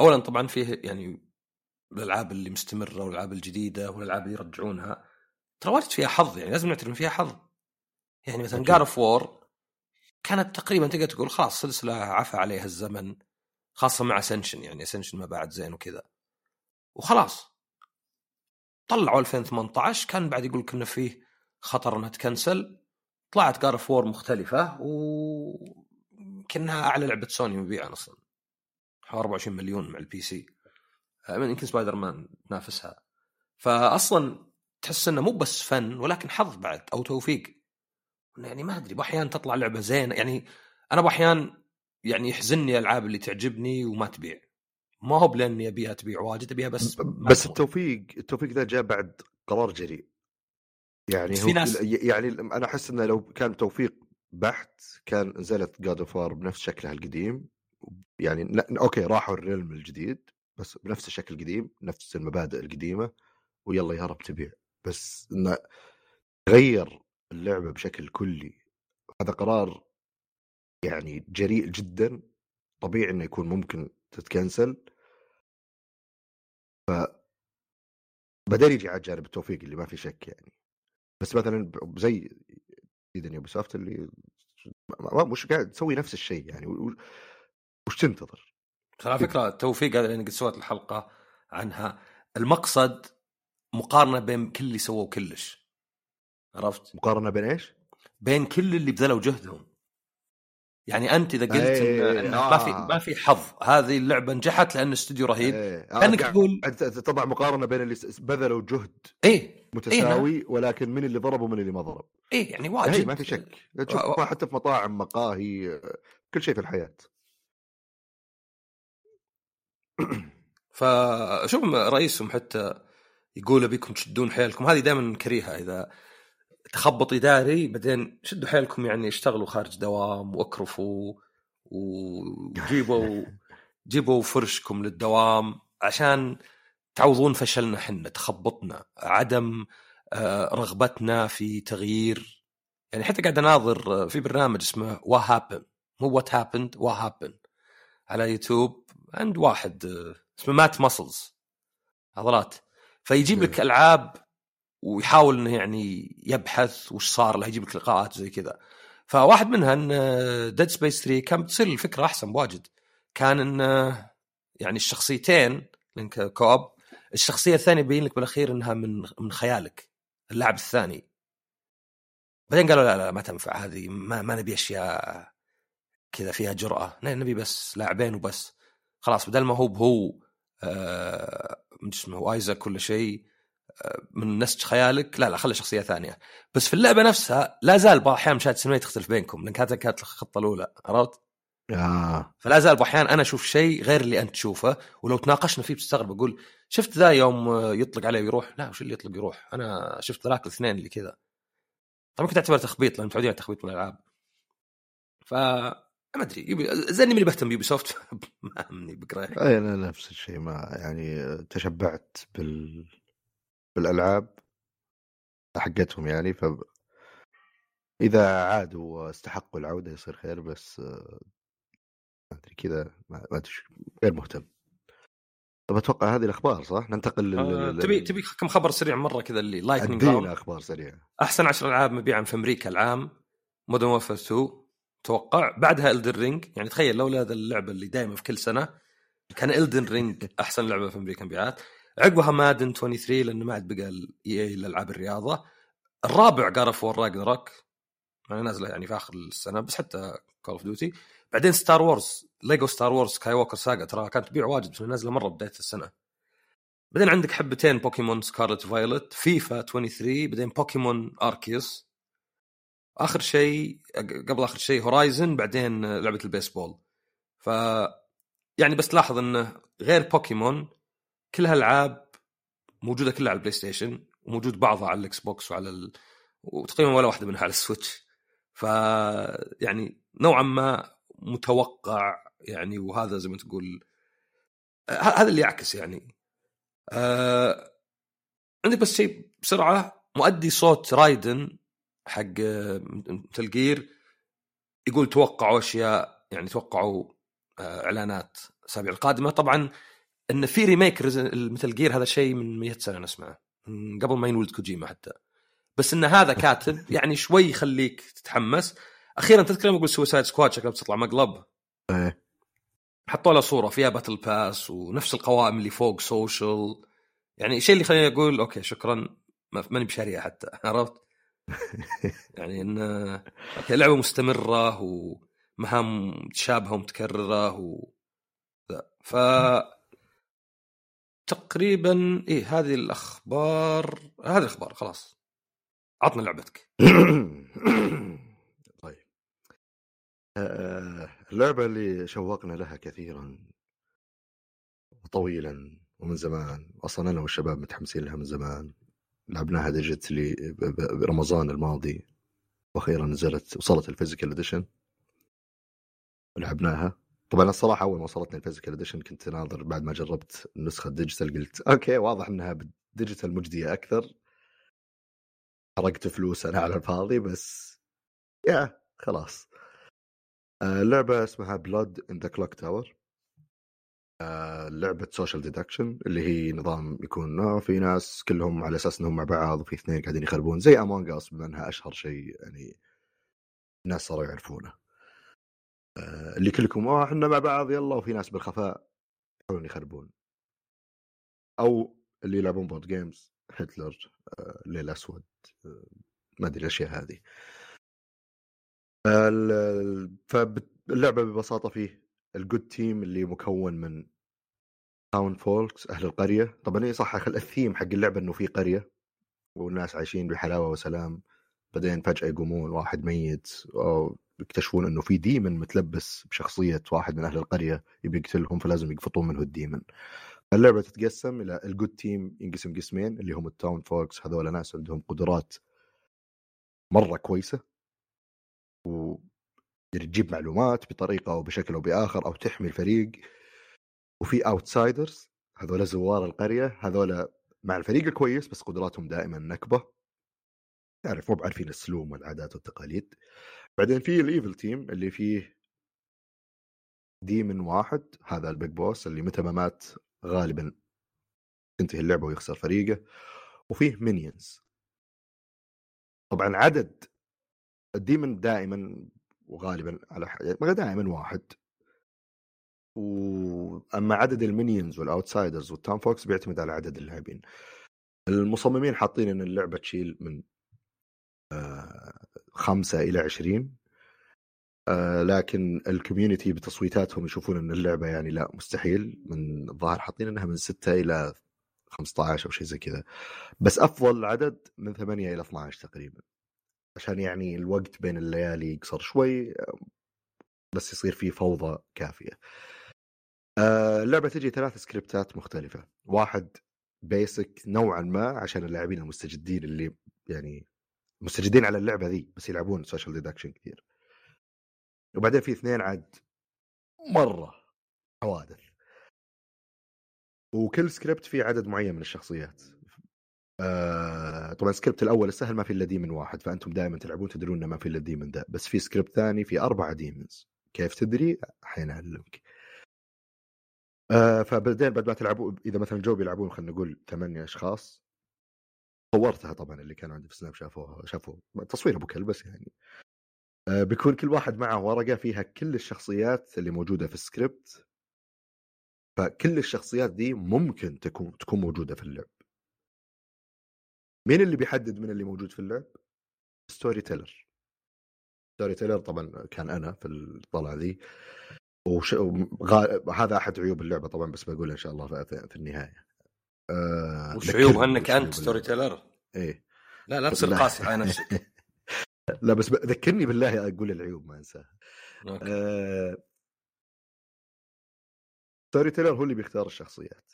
اولا طبعا فيه يعني الألعاب اللي مستمرة والألعاب الجديدة والألعاب اللي يرجعونها ترى واجد فيها حظ يعني لازم نعترف فيها حظ. يعني مثلا. God of War كانت تقريبا تقدر تقول خلاص سلسلة عفى عليها الزمن خاصة مع Ascension يعني Ascension ما بعد زين وكذا. وخلاص. طلعوا 2018 كان بعد يقول كنا فيه خطر إنها تتكنسل. طلعت God of War مختلفة وكأنها أعلى لعبة سوني مبيعا أصلا. حوالي 24 مليون مع ال PC. آه، يمكن سبايدر مان تنافسها. فاصلا تحس إنه مو بس فن ولكن حظ بعد أو توفيق. يعني ما أدري بأحيان تطلع لعبة زينة. يعني أنا بأحيان يعني يحزنني الألعاب اللي تعجبني وما تبيع. ما هو بلاني ابيها تبيع واجد ابيها بس بس. التوفيق التوفيق ذا جاء بعد قرار جريء. يعني هو في ناس- يعني أنا أحس إنه لو كان توفيق بحت كان نزلت God of بنفس شكلها القديم. يعني okay راحوا ال realm الجديد بس بنفس الشكل القديم نفس المبادئ القديمة ويلا يا رب تبيع. بس انه غير اللعبة بشكل كلي هذا قرار يعني جريء جدا طبيعي إنه يكون ممكن تتكنسل. ف بعدين يجي على جانب التوفيق اللي ما في شك يعني. بس مثلا زي اذا Ubisoft اللي مش قاعد تسوي نفس الشيء يعني وش تنتظر؟ ترى على فكرة التوفيق هذا اللي قد سويت الحلقة عنها المقصد مقارنة بين كل اللي سووا كلش عرفت؟ مقارنة بين إيش؟ بين كل اللي بذلوا جهدهم يعني أنت إذا قلت إيه، إن آه. ما في ما في حظ هذه اللعبة نجحت لأن استوديو رهيب إيه. آه، كانك تقول تضع مقارنة بين اللي بذلوا جهد إيه متساوي ولكن من اللي ضرب ومن اللي ما ضرب إيه يعني واجد ما في شك تشوف و- حتى في مطاعم مقاهي آه، كل شيء في الحياة (clears throat) فشوف رئيسهم حتى يقول ابيكم تشدون حيلكم. هذه دائما كريهة. إذا تخبط إداري بعدين شدوا حيلكم يعني اشتغلوا خارج دوام وأكرفوا وجيبوا (laughs) جيبوا فرشكم للدوام عشان تعوضون فشلنا حنا تخبطنا عدم آه، رغبتنا في تغيير. يعني حتى قاعد أناظر آه، في برنامج اسمه What Happen مو What Happened What Happen على يوتيوب. عند واحد آه، اسمه Matt McMuscles. عضلات. فيجيب لك. ألعاب ويحاول إنه يعني يبحث وش صار له يجيب لك لقاءات زي كذا. فواحد منها إن Dead Space 3 كان بتصير الفكرة أحسن بواجد. كان إن آه، يعني الشخصيتين لأن ك- co-op الشخصية الثانية يبين لك بالأخير إنها من من خيالك اللاعب الثاني. بعدين قالوا لا لا ما تنفع هذه ما, ما نبي أشياء كذا فيها لا، نبي بس لاعبين وبس. خلاص بدل ما هو بهو آه اسمه آيزاك كل شيء آه من نسج خيالك لا لا خلي شخصية ثانية. بس في اللعبة نفسها لا زال بعض الأحيان مشاهد سينمائيه تختلف بينكم لأن كانت كانت الخطة الأولى عرفت؟ آه. فلا زال باحيان أنا أشوف شيء غير اللي أنت تشوفه ولو تناقشنا فيه بتستغرب أقول شفت ذا يوم يطلق عليه ويروح؟ لا وش اللي يطلق يروح؟ أنا شفت ذاك الاثنين اللي كذا. طبعا كنت اعتبر تخبيط لأن متعودين على تخبيط بالالعاب ف ما أدري يعني ماني بهتم ب Ubisoft (laughs) ما همني اي أنا نفس الشيء. ما يعني تشبعت بال بالألعاب حقتهم يعني. ف إذا عادوا واستحقوا العودة يصير خير بس آه، ما أدري كذا ما أدري، غير مهتم. طب أتوقع هذه الأخبار صح؟ ننتقل لل آه، تبي تبي كم خبر سريع مرة كذا اللي أدينا أخبار سريعة. أحسن 10 ألعاب مبيعا في أمريكا العام. Modern Warfare 2 توقع بعدها Elden Ring يعني تخيل لولا هذا اللعبة اللي دائما في كل سنة كان Elden Ring (laughs) أحسن لعبة في أمريكا مبيعات. عقبها Madden 23 لأنه ما عاد بقى إلا الألعاب الرياضة. الرابع God of War Ragnarök يعني نازلة يعني في آخر السنة بس حتى Call of Duty بعدين Star Wars LEGO Star Wars Skywalker Saga ترى كانت تبيع واجد بس نازلة مرة بداية السنة. بعدين عندك حبتين Pokémon Scarlet Violet FIFA 23 بعدين Pokémon Arceus آخر شيء قبل آخر شيء Horizon بعدين لعبة البيسبول. ف يعني بس تلاحظ إنه غير بوكيمون كل هالألعاب موجودة كلها على ال PlayStation وموجود بعضها على ال Xbox وعلى ال... وتقريبا ولا واحدة منها على ال Switch. ف يعني نوعا ما متوقع يعني وهذا زي ما تقول هذا اللي يعكس يعني. آه... عندك بس شيء بسرعة مؤدي صوت رايدن حق Metal Gear يقول توقعوا أشياء يعني توقعوا آه، إعلانات الاسابيع القادمة. طبعا إن في remake Metal Gear هذا شيء من 100 سنة نسمعه من قبل ما ينولد كوجيما حتى. بس إن هذا كاتب (laughs) يعني شوي يخليك تتحمس. أخيرا تذكر لما أقول Suicide Squad شكلها بتطلع مقلب. إيه. حطوا له صورة فيها battle pass ونفس القوائم اللي فوق social يعني الشيء اللي خليني أقول okay شكرا ما- ماني بشاريها حتى (laughs) عرفت؟ (laughs) يعني إن لعبة مستمرة ومهام متشابهه ومتكررة و. ف تقريبا إيه هذه الأخبار هذه الأخبار خلاص. عطنا لعبتك. (coughs) طيب. آه، اللعبة اللي شوقنا لها كثيرا وطويلا ومن زمان أصلا أنا والشباب متحمسين لها من زمان. لعبناها digitally برمضان الماضي وأخيرا نزلت وصلت ال physical edition. ولعبناها طبعا الصراحة أول ما وصلتني ال physical edition كنت ناظر بعد ما جربت النسخة ال digital قلت okay واضح إنها بال digital مجدية أكثر. حرقت فلوس أنا على الفاضي بس يا خلاص. آه، اللعبه اسمها Blood on the Clocktower لعبة social deduction اللي هي نظام يكون آه، في ناس كلهم على أساس إنهم مع بعض وفي اثنين قاعدين يخربون زي Among Us بما انها أشهر شيء يعني الناس صاروا يعرفونه. آه، اللي كلكم آه إحنا مع بعض يلا وفي ناس بالخفاء يحاولون يخربون. أو اللي يلعبون board games هتلر الليل الاسود آه، ما أدري الأشياء هذه. ال- فاللعبه ببساطة فيه ال good team اللي مكون من townfolks أهل القرية. طبعا اي صح الثيم حق اللعبة إنه في قرية والناس عايشين بحلاوة وسلام. بعدين فجأة يقومون واحد ميت أو يكتشفون إنه في demon متلبس بشخصية واحد من أهل القرية يبي يقتلهم فلازم يقفطون منه ال demon. اللعبة تتقسم إلى ال good team ينقسم قسمين اللي هم ال townfolks هذول ناس عندهم قدرات مرة كويسة و تجيب معلومات بطريقة أو بشكل أو بآخر أو تحمي الفريق. وفي outsiders هذول زوار القرية هذول مع الفريق الكويس بس قدراتهم دائما نكبة. تعرف مو بعارفين السلوم والعادات والتقاليد. بعدين في ال evil team اللي فيه demon واحد هذا ال big boss اللي متى ما مات غالبا تنتهي اللعبة ويخسر فريقه. وفيه minions طبعا عدد ال demon دائما وغالبا على ح- يعني دائما واحد. واما عدد ال minions وال outsiders وال townfolks بيعتمد على عدد اللاعبين. المصممين حاطين إن اللعبة تشيل من آه، خمسة إلى عشرين آه، لكن ال community بتصويتاتهم يشوفون إن اللعبة يعني لا مستحيل. من الظاهر حاطين إنها من 6 إلى 15 أو شيء زي كذا. بس أفضل عدد من 8 إلى 12 تقريبا. عشان يعني الوقت بين الليالي يقصر شوي آه، بس يصير فيه فوضى كافية. آه، اللعبة تجي ثلاث سكريبتات مختلفة. واحد basic نوعا ما عشان اللاعبين المستجدين اللي يعني مستجدين على اللعبة ذي بس يلعبون social deduction كثير. وبعدين في اثنين عاد مرة حوادث. وكل سكريبت فيه عدد معين من الشخصيات. آه طبعا السكريبت الأول السهل ما في إلا demon واحد فأنتم دائما تلعبون تدرون إنه ما في إلا demon ذا بس في سكريبت ثاني في أربعة demons كيف تدري؟ الحين أعلمك. آه فبعدين بعد ما تلعبوا إذا مثلا جو بيلعبون خلينا نقول ثمانية أشخاص صورتها طبعا اللي كانوا عندي في سناب شافوها شافوا تصوير أبو كلب بس يعني. آه بيكون كل واحد معه ورقة فيها كل الشخصيات اللي موجودة في السكريبت. فكل الشخصيات دي ممكن تكون تكون موجودة في اللعب. مين اللي بيحدد من اللي موجود في اللعب؟ storyteller. storyteller طبعا كان أنا في الطلعة ذي وش... غال... هذا أحد عيوب اللعبة طبعا بس بقول إن شاء الله في, في النهاية. آه... وش عيوبها إنك أنت storyteller؟ إيه. لا لا تصير قاسي على (laughs) نفسك لا بس ذكرني بالله أقول العيوب ما انساها آه... storyteller هو اللي بيختار الشخصيات.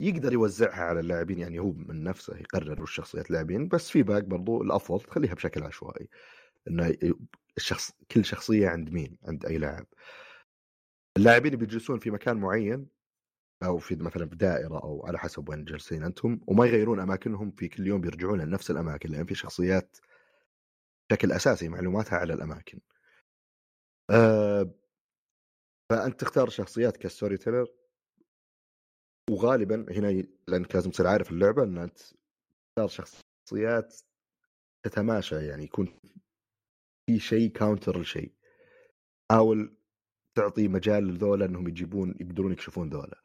يقدر يوزعها على اللاعبين يعني هو من نفسه يقرر وش شخصيات اللاعبين بس في bag برضو الأفضل تخليها بشكل عشوائي. إنه الشخص كل شخصية عند مين؟ عند أي لاعب. اللاعبين بيجلسون في مكان معين أو في مثلا في دائرة أو على حسب وين جالسين أنتم وما يغيرون أماكنهم في كل يوم بيرجعون لنفس الأماكن لأن في شخصيات بشكل أساسي معلوماتها على الأماكن. أه فأنت تختار شخصيات كستوري تيلر. وغالبا هنا لأنك لازم تصير عارف اللعبة إن أنت تختار شخصيات تتماشى يعني يكون في شيء counter لشيء. حاول تعطي مجال لذولا إنهم يجيبون يقدرون يكشفون ذولا.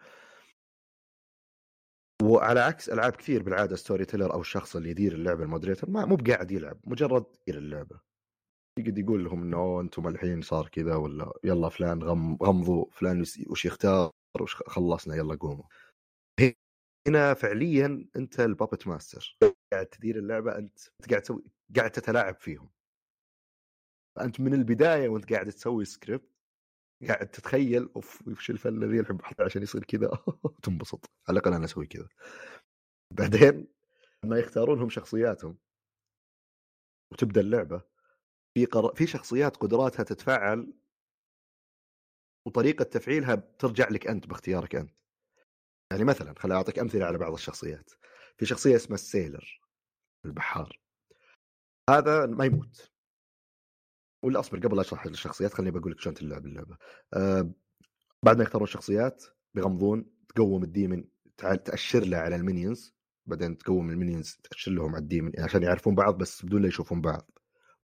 وعلى عكس ألعاب كثير بالعادة storyteller أو الشخص اللي يدير اللعبة ال moderator ما مو بقاعد يلعب مجرد يدير اللعبة. يقعد يقول لهم إنه أنتم الحين صار كذا ولا يلا فلان غم غمضوا فلان وش يختار وش خلصنا يلا قوموا. هنا فعليا أنت ال puppet master قاعد تدير اللعبة أنت قاعد تسوي قاعد تتلاعب فيهم. فأنت من البداية وأنت قاعد تسوي سكريبت قاعد تتخيل أوف وش الفن الذي الحين بحطه عشان يصير كذا؟ (laughs) تنبسط. على الأقل أنا أسوي كذا. بعدين لما يختارون هم شخصياتهم. وتبدأ اللعبة. في قر... في شخصيات قدراتها تتفعل وطريقة تفعيلها بترجع لك أنت باختيارك أنت. يعني مثلا خليني أعطيك أمثلة على بعض الشخصيات. في شخصية اسمها ال Sailor البحار. هذا ما يموت. ولا أصبر قبل أشرح الشخصيات خليني بقول لك شلون تلعب اللعبة. أه بعد ما يختارون الشخصيات بيغمضون تقوم ال demon تأشر له على ال minions بعدين تقوم ال minions تأشر لهم على ال demon عشان يعرفون بعض بس بدون لا يشوفون بعض.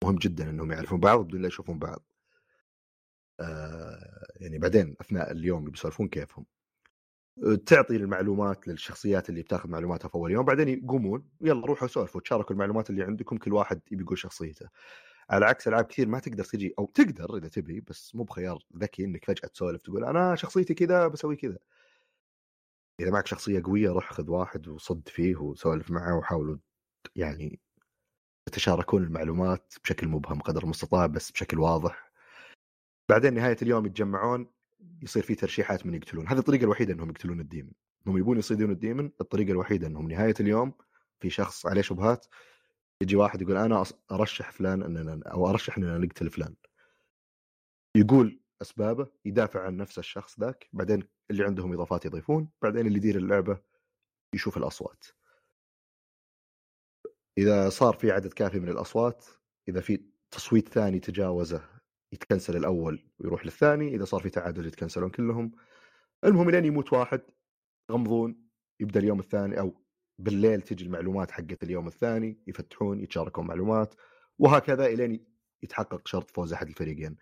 مهم جدا إنهم يعرفون بعض بدون لا يشوفون بعض. آه يعني بعدين أثناء اليوم بيسولفون كيفهم. تعطي المعلومات للشخصيات اللي بتاخذ معلوماتها في أول يوم بعدين يقومون يلا روحوا سولفوا تشاركوا المعلومات اللي عندكم كل واحد يبي يقول شخصيته. على عكس ألعاب كثير ما تقدر تجي أو تقدر إذا تبي بس مو بخيار ذكي إنك فجأة تسولف تقول أنا شخصيتي كذا بسوي كذا. إذا معك شخصية قوية روح خذ واحد وصد فيه وسولف معه وحاولوا يعني تتشاركون المعلومات بشكل مبهم قدر المستطاع بس بشكل واضح. بعدين نهاية اليوم يتجمعون يصير في ترشيحات من يقتلون. هذه الطريقة الوحيدة إنهم يقتلون الديمن. هم يبون يصيدون الديمن الطريقة الوحيدة إنهم نهاية اليوم في شخص عليه شبهات يجي واحد يقول أنا أرشح فلان اننا أو أرشح اننا نقتل فلان يقول أسبابه يدافع عن نفس الشخص ذاك بعدين اللي عندهم إضافات يضيفون بعدين اللي يدير اللعبة يشوف الأصوات. إذا صار في عدد كافي من الأصوات إذا في تصويت ثاني تجاوزه يتكنسل الأول ويروح للثاني إذا صار في تعادل يتكنسلون كلهم. المهم لين يموت واحد يغمضون يبدأ اليوم الثاني أو بالليل تجي المعلومات حقت اليوم الثاني يفتحون يتشاركون معلومات وهكذا إلين يتحقق شرط فوز أحد الفريقين.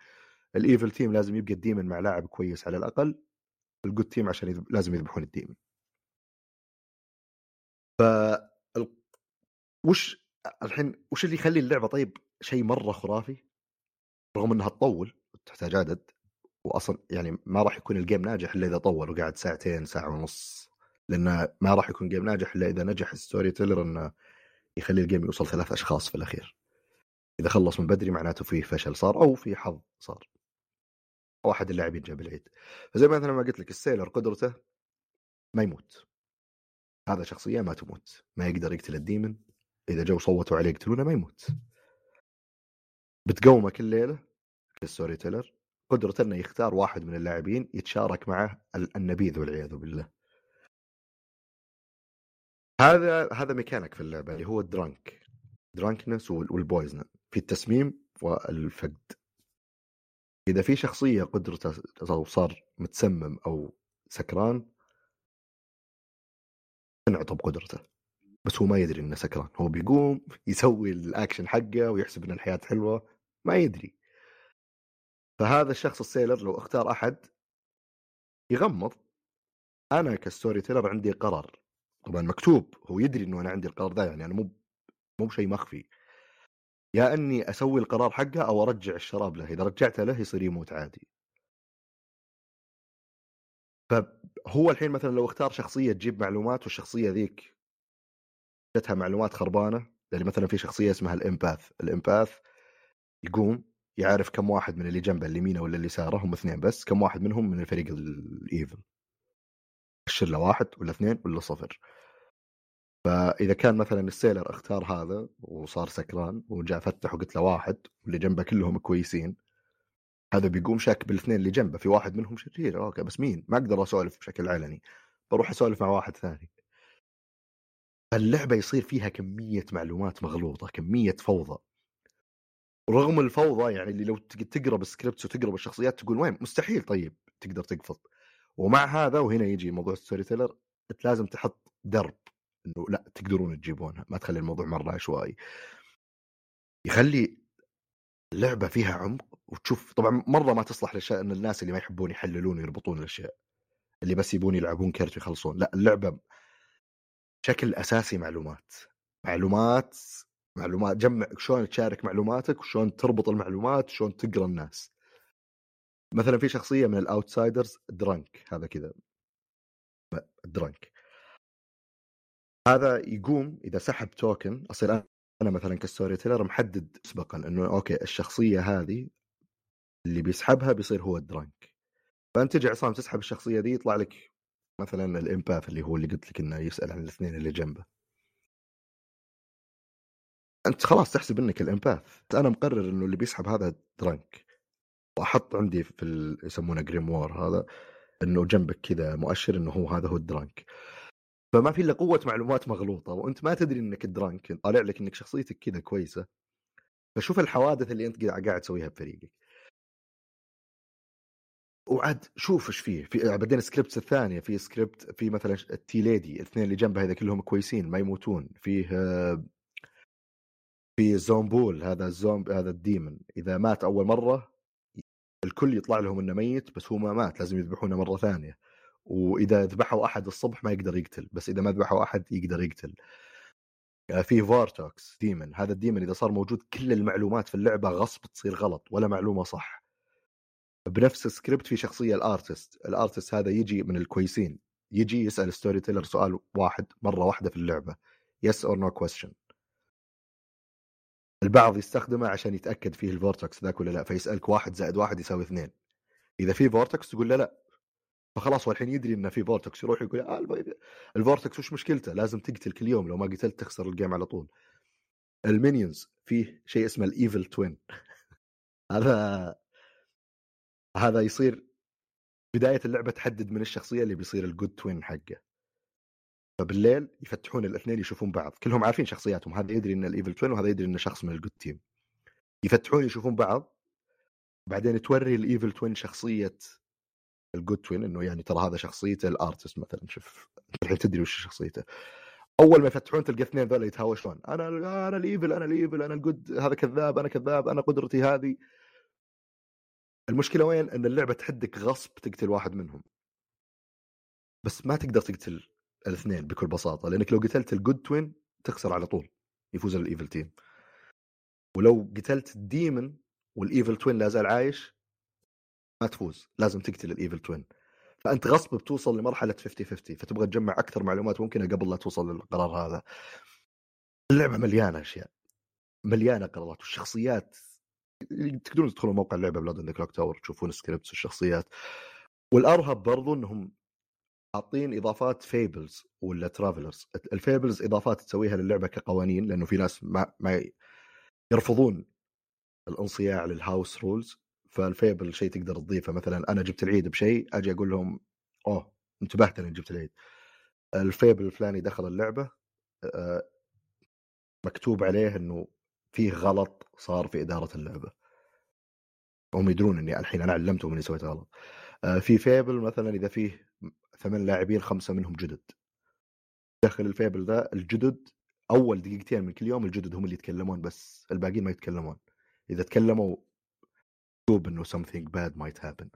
ال evil team لازم يبقى ال demon مع لاعب كويس على الأقل ال good team عشان يذب... لازم يذبحون ال demon ف وش الحين وش اللي يخلي اللعبة طيب؟ شيء مرة خرافي رغم إنها تطول تحتاج عدد واصلا يعني ما راح يكون ال game ناجح إلا إذا طول وقعد ساعتين ساعة ونص. لأنه ما راح يكون game ناجح إلا إذا نجح ال story teller إنه يخلي ال game يوصل ثلاث أشخاص في الأخير. إذا خلص من بدري معناته فيه فشل صار أو في حظ صار. أو احد اللاعبين جاب العيد. فزي مثلا ما قلت لك ال sailor قدرته ما يموت. هذا شخصية ما تموت. ما يقدر يقتل ال demon. إذا جو صوتوا عليه يقتلونه ما يموت. بتقومه كل ليله ال story teller. قدرته إنه يختار واحد من اللاعبين يتشارك معه النبيذ والعياذ بالله. هذا هذا ميكانيك في اللعبة اللي هو ال drunk drunkenness وال poison. في التسميم والفقد. إذا في شخصية قدرته صار متسمم أو سكران تنعطب قدرته. بس هو ما يدري إنه سكران. هو بيقوم يسوي الاكشن حقه ويحسب إن الحياة حلوة. ما يدري. فهذا الشخص ال sailor لو اختار أحد يغمض. أنا ك story teller عندي قرار. طبعا مكتوب هو يدري إنه أنا عندي القرار ذا يعني أنا مو مو بشيء مخفي. يا إني أسوي القرار حقه أو أرجع الشراب له إذا رجعته له يصير يموت عادي. فهو الحين مثلا لو اختار شخصية تجيب معلومات والشخصية ذيك جتها معلومات خربانة يعني مثلا في شخصية اسمها الإمباث الإمباث يقوم يعرف كم واحد من اللي جنبه اليمينه ولا اليساره هم اثنين بس كم واحد منهم من الفريق الايفل الشله واحد ولا اثنين ولا صفر. فإذا كان مثلا ال sailor اختار هذا وصار سكران وجاء فتح وقلت له واحد واللي جنبه كلهم كويسين هذا بيقوم شاك بالاثنين اللي جنبه في واحد منهم شرير أوكي بس مين؟ ما أقدر أسولف بشكل علني بروح أسولف مع واحد ثاني. اللعبة يصير فيها كمية معلومات مغلوطة كمية فوضى. ورغم الفوضى يعني اللي لو تقرا بال scripts وتقرا بالشخصيات تقول وين؟ مستحيل طيب تقدر تقفز. ومع هذا وهنا يجي موضوع ستوري تيلر أنت لازم تحط درب إنه لا تقدرون تجيبونها ما تخلي الموضوع مرة عشوائي. يخلي اللعبه فيها عمق وتشوف طبعا مرة ما تصلح للاشياء إن الناس اللي ما يحبون يحللون ويربطون الأشياء اللي بس يبون يلعبون كرت ويخلصون. لا اللعبة بشكل أساسي معلومات. معلومات معلومات جمع شلون تشارك معلوماتك وشلون تربط المعلومات وشلون تقرأ الناس. مثلا في شخصية من ال outsiders drunk هذا كذا. drunk. هذا يقوم إذا سحب token أصير أنا مثلا ك story teller محدد مسبقا إنه أوكي الشخصية هذه اللي بيسحبها بيصير هو ال drunk فأنت تجي عصام تسحب الشخصية دي يطلع لك مثلا ال empath اللي هو اللي قلت لك إنه يسأل عن الاثنين اللي جنبه. أنت خلاص تحسب إنك ال empath. أنا مقرر إنه اللي بيسحب هذا drunk. واحط عندي في يسمونه grimoire هذا إنه جنبك كذا مؤشر إنه هو هذا هو ال drunk. فما في إلا قوة معلومات مغلوطة وأنت ما تدري إنك drunk طالع لك إنك شخصيتك كذا كويسة. فشوف الحوادث اللي أنت قاعد تسويها بفريقك. وعاد شوف إيش فيه. في بعدين scripts الثانية في سكريبت في مثلا ال tea lady الاثنين اللي جنبها إذا كلهم كويسين ما يموتون. فيه في Zombuul هذا الزومب هذا ال demon إذا مات أول مرة الكل يطلع لهم إنه ميت بس هو ما مات لازم يذبحونه مرة ثانية. وإذا ذبحوا أحد الصبح ما يقدر يقتل بس إذا ما ذبحوا أحد يقدر يقتل. آه، في Vortox demon هذا ال demon إذا صار موجود كل المعلومات في اللعبة غصب تصير غلط ولا معلومة صح. بنفس السكريبت في شخصية ال artist ال artist هذا يجي من الكويسين يجي يسأل story teller سؤال واحد مرة واحدة في اللعبة yes or no question البعض يستخدمه عشان يتأكد فيه ال Vortox ذاك ولا لا فيسألك واحد زائد واحد يساوي اثنين. إذا في Vortox تقول له لا. فخلاص هو الحين يدري إنه في Vortox يروح يقول آه ال Vortox وش مشكلته؟ لازم تقتل كل يوم لو ما قتلت تخسر ال game على طول. ال minions فيه شيء اسمه ال evil twin. (laughs) هذا هذا يصير بداية اللعبة تحدد من الشخصية اللي بيصير ال good twin حقه. فبالليل يفتحون الاثنين يشوفون بعض كلهم عارفين شخصياتهم هذا يدري إن ال evil twin وهذا يدري انه شخص من ال good team يفتحون يشوفون بعض بعدين توري ال evil twin شخصية ال good twin إنه يعني ترى هذا شخصيته ال artist مثلا شوف الحين تدري وش شخصيته. أول ما يفتحون تلقى اثنين ذولا يتهاوشون أنا أنا ال evil أنا ال evil أنا ال good هذا كذاب أنا كذاب أنا قدرتي هذه. المشكلة وين؟ إن اللعبة تحدك غصب تقتل واحد منهم. بس ما تقدر تقتل الاثنين بكل بساطة لأنك لو قتلت ال good twin تخسر على طول يفوز ال evil team ولو قتلت ال demon وال evil twin لا زال عايش ما تفوز لازم تقتل ال evil twin فأنت غصب بتوصل لمرحلة 50 50 فتبغى تجمع أكثر معلومات ممكنة قبل لا توصل للقرار هذا. اللعبة مليانة أشياء مليانة قرارات والشخصيات تقدرون تدخلون موقع اللعبة Blood on Clocktower تشوفون scripts والشخصيات. والأرهب برضو إنهم حاطين إضافات fables ولا travellers ال fables إضافات تسويها للعبة كقوانين لأنه في ناس ما ما يرفضون الانصياع لل house rules فال fable شيء تقدر تضيفه. مثلا أنا جبت العيد بشيء أجي أقول لهم أوه انتبهت اني جبت العيد. ال fable الفلاني دخل اللعبة مكتوب عليه إنه فيه غلط صار في إدارة اللعبة. هم يدرون إني الحين أنا علمتهم إني سويت غلط. في Fabled مثلا إذا فيه ثمان لاعبين خمسة منهم جدد. داخل ال Fabled ذا الجدد أول دقيقتين من كل يوم الجدد هم اللي يتكلمون بس الباقيين ما يتكلمون. إذا تكلموا مكتوب إنه something bad might happen.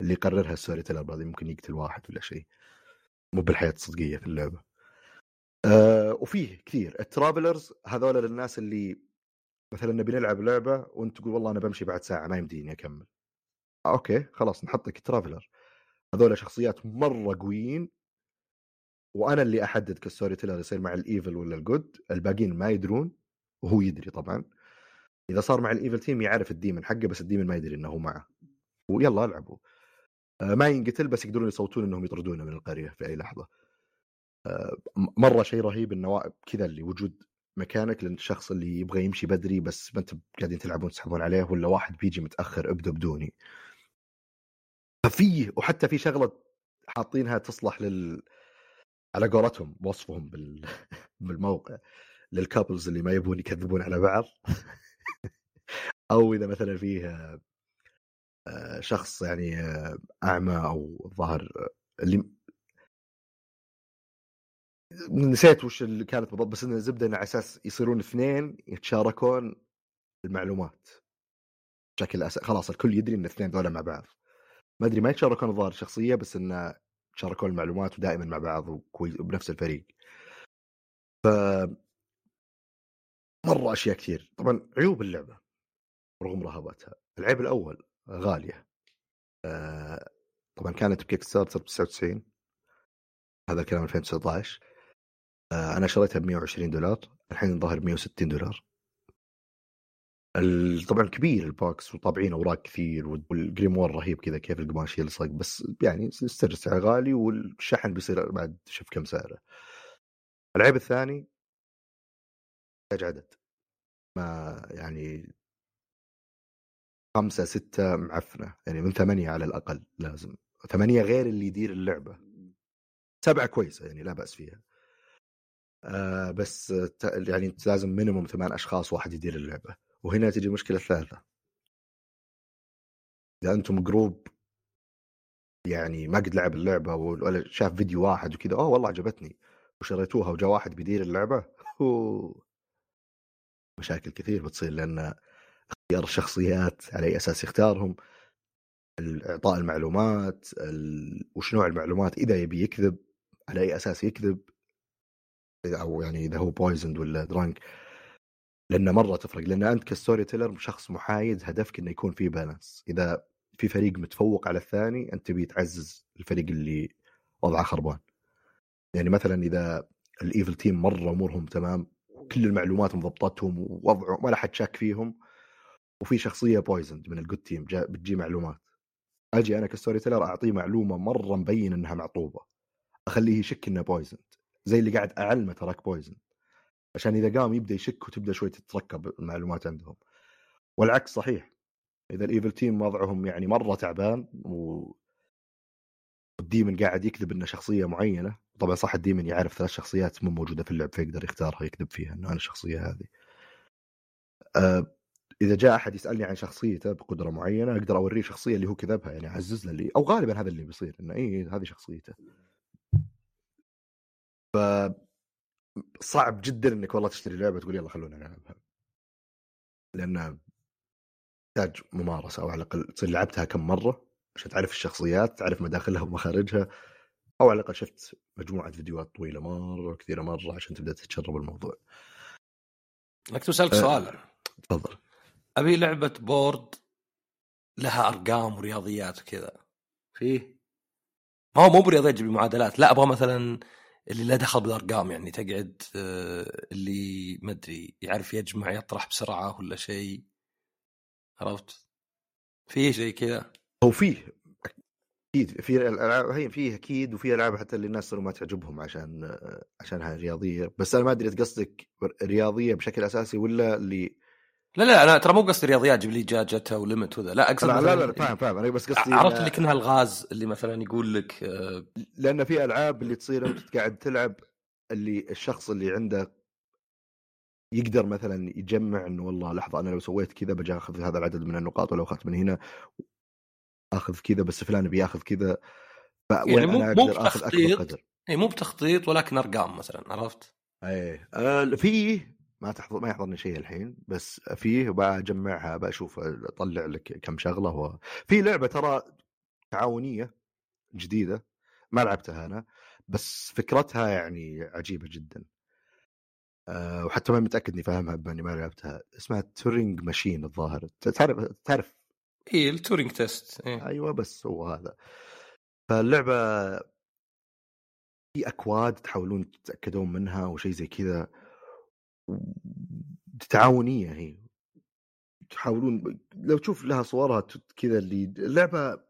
اللي يقررها ال storyteller بعدين ممكن يقتل واحد ولا شيء. مو بالحياة الصدقية في اللعبة. أه وفيه كثير. ال travelers هذول للناس اللي مثلا نبي نلعب لعبة وانت تقول والله أنا بمشي بعد ساعة ما يمديني أكمل. آه okay خلاص نحط لك traveler هذول شخصيات مرة قويين وأنا اللي أحدد ك storyteller يصير مع ال evil ولا ال good الباقيين ما يدرون وهو يدري طبعا. إذا صار مع ال evil team يعرف ال demon حقه بس ال demon ما يدري إنه هو معه. ويلا ألعبوا. آه، ما ينقتل بس يقدرون يصوتون إنهم يطردونه من القرية في أي لحظة. آه، مرة شيء رهيب إنه كذا اللي وجود مكانك للشخص اللي يبغى يمشي بدري بس ما انت قاعدين تلعبون تسحبون عليه ولا واحد بيجي متأخر ابدا بدوني. ففيه وحتى في شغلة حاطينها تصلح لل على قولتهم وصفهم بال... (laughs) بالموقع للكابلز اللي ما يبون يكذبون على بعض. (laughs) أو إذا مثلا فيه آه، شخص يعني آه، أعمى أو ظاهر اللي نسيت وش اللي كانت بالضبط بس انه زبده انه على أساس يصيرون اثنين يتشاركون المعلومات. بشكل أس... خلاص الكل يدري إن الاثنين ذولا مع بعض. ما أدري ما يتشاركون الظاهر الشخصيه بس انه يتشاركون المعلومات ودائما مع بعض وكويس وبنفس الفريق. ف مرة أشياء كثير. طبعا عيوب اللعبة رغم رهبتها العيب الأول غالية. آه، طبعا كانت ب Kickstarter ب 99 هذا الكلام 2019 آه، أنا شريتها ب 120 دولار. الحين الظاهر 160 دولار. طبعا كبير ال box وطابعين أوراق كثير وال grimoire رهيب كذا كيف القماش يلصق بس يعني still سعر غالي والشحن بيصير بعد شوف كم سعره. العيب الثاني يحتاج عدد ما يعني خمسة ستة معفنة يعني من ثمانية على الأقل لازم. ثمانية غير اللي يدير اللعبة. سبعة كويسة يعني لا بأس فيها. آه بس يعني لازم minimum ثمان أشخاص واحد يدير اللعبة. وهنا تجي المشكلة الثالثه إذا أنتم group يعني ما قد لعب اللعبة ولا شاف فيديو واحد وكذا أوه والله عجبتني. وشريتوها وجاء واحد بيدير اللعبة مشاكل كثير بتصير لأن اختيار الشخصيات على أي أساس يختارهم اعطاء المعلومات ال... وش نوع المعلومات إذا يبي يكذب على أي أساس يكذب أو يعني إذا هو poisoned ولا drunk لأنه مرة تفرق لأن أنت ك storyteller شخص محايد هدفك إنه يكون في balance إذا في فريق متفوق على الثاني أنت تبي تعزز الفريق اللي وضعه خربان. يعني مثلا إذا ال evil team مرة أمورهم تمام وكل المعلومات مضبطتهم ووضعهم ولا حد شاك فيهم وفي شخصية poisoned من ال good team بتجي معلومات. أجي أنا ك storyteller أعطيه معلومة مرة مبين إنها معطوبة. أخليه يشك إنه poisoned زي اللي قاعد أعلمه تراك poisoned عشان إذا قام يبدأ يشك وتبدأ شوي تتركب المعلومات عندهم. والعكس صحيح إذا ال evil team وضعهم يعني مرة تعبان و الديمن قاعد يكذب إنه شخصية معينة طبعا صح الديمن يعرف ثلاث شخصيات مو موجودة في اللعب فيقدر يختارها يكذب فيها إنه أنا الشخصية هذه. أه إذا جاء أحد يسألني عن شخصيته بقدرة معينة أقدر أوريه شخصية اللي هو كذبها يعني أعزز له اللي أو غالبا هذا اللي بيصير إنه اي هذه شخصيته. ف صعب جدا إنك والله تشتري لعبة تقول يلا خلونا نلعبها. لأن تحتاج ممارسة أو على الأقل تصير لعبتها كم مرة عشان تعرف الشخصيات تعرف مداخلها ومخارجها أو على الأقل شفت مجموعة فيديوهات طويلة مرة كثيره مرة عشان تبدأ تتشرب الموضوع. لك اسالك أه سؤال. تفضل. أبي لعبة بورد لها أرقام ورياضيات وكذا. فيه؟ ما هو مو برياضيات بمعادلات لا أبغى مثلا اللي لا دخل بالأرقام يعني تقعد آه، اللي ما أدري يعرف يجمع يطرح بسرعة ولا شيء. عرفت؟ في شيء كذا؟ هو فيه أكيد في الألعاب هي فيه أكيد وفي ألعاب حتى اللي الناس ما تعجبهم عشان عشانها رياضية. بس أنا ما أدري قصدك رياضية بشكل أساسي ولا اللي لا لا أنا ترى مو قصدي رياضيات جيب لي جاجتا وليمت وذا لا أقصد لا لا لا فاهم فاهم أنا بس قصدي عرفت اللي كأنها الغاز اللي مثلا يقول لك آه، لأن في ألعاب اللي تصير أنت قاعد تلعب اللي الشخص اللي عنده يقدر مثلا يجمع إنه والله لحظة أنا لو سويت كذا بجي اخذ هذا العدد من النقاط ولو أخذت من هنا أخذ كذا بس فلان بيأخذ كذا يعني مو- مو بتخطيط. إي مو بتخطيط ولكن أرقام مثلا عرفت؟ إيه آه فيه ما تحضر ما يحضرني شيء الحين بس فيه بجمعها بشوف أطلع لك كم شغلة و... في لعبة ترى تعاونية جديدة ما لعبتها أنا بس فكرتها يعني عجيبة جدا. أه وحتى ما متأكد إني فاهمها بأني ما لعبتها. اسمها Turing Machine الظاهر. تعرف تعرف؟ اي ال Turing test إيه. أيوه بس هو هذا. فاللعبة في أكواد تحاولون تتأكدون منها وشيء زي كذا. تعاونية هي تحاولون لو تشوف لها صورها كذا اللي اللعبة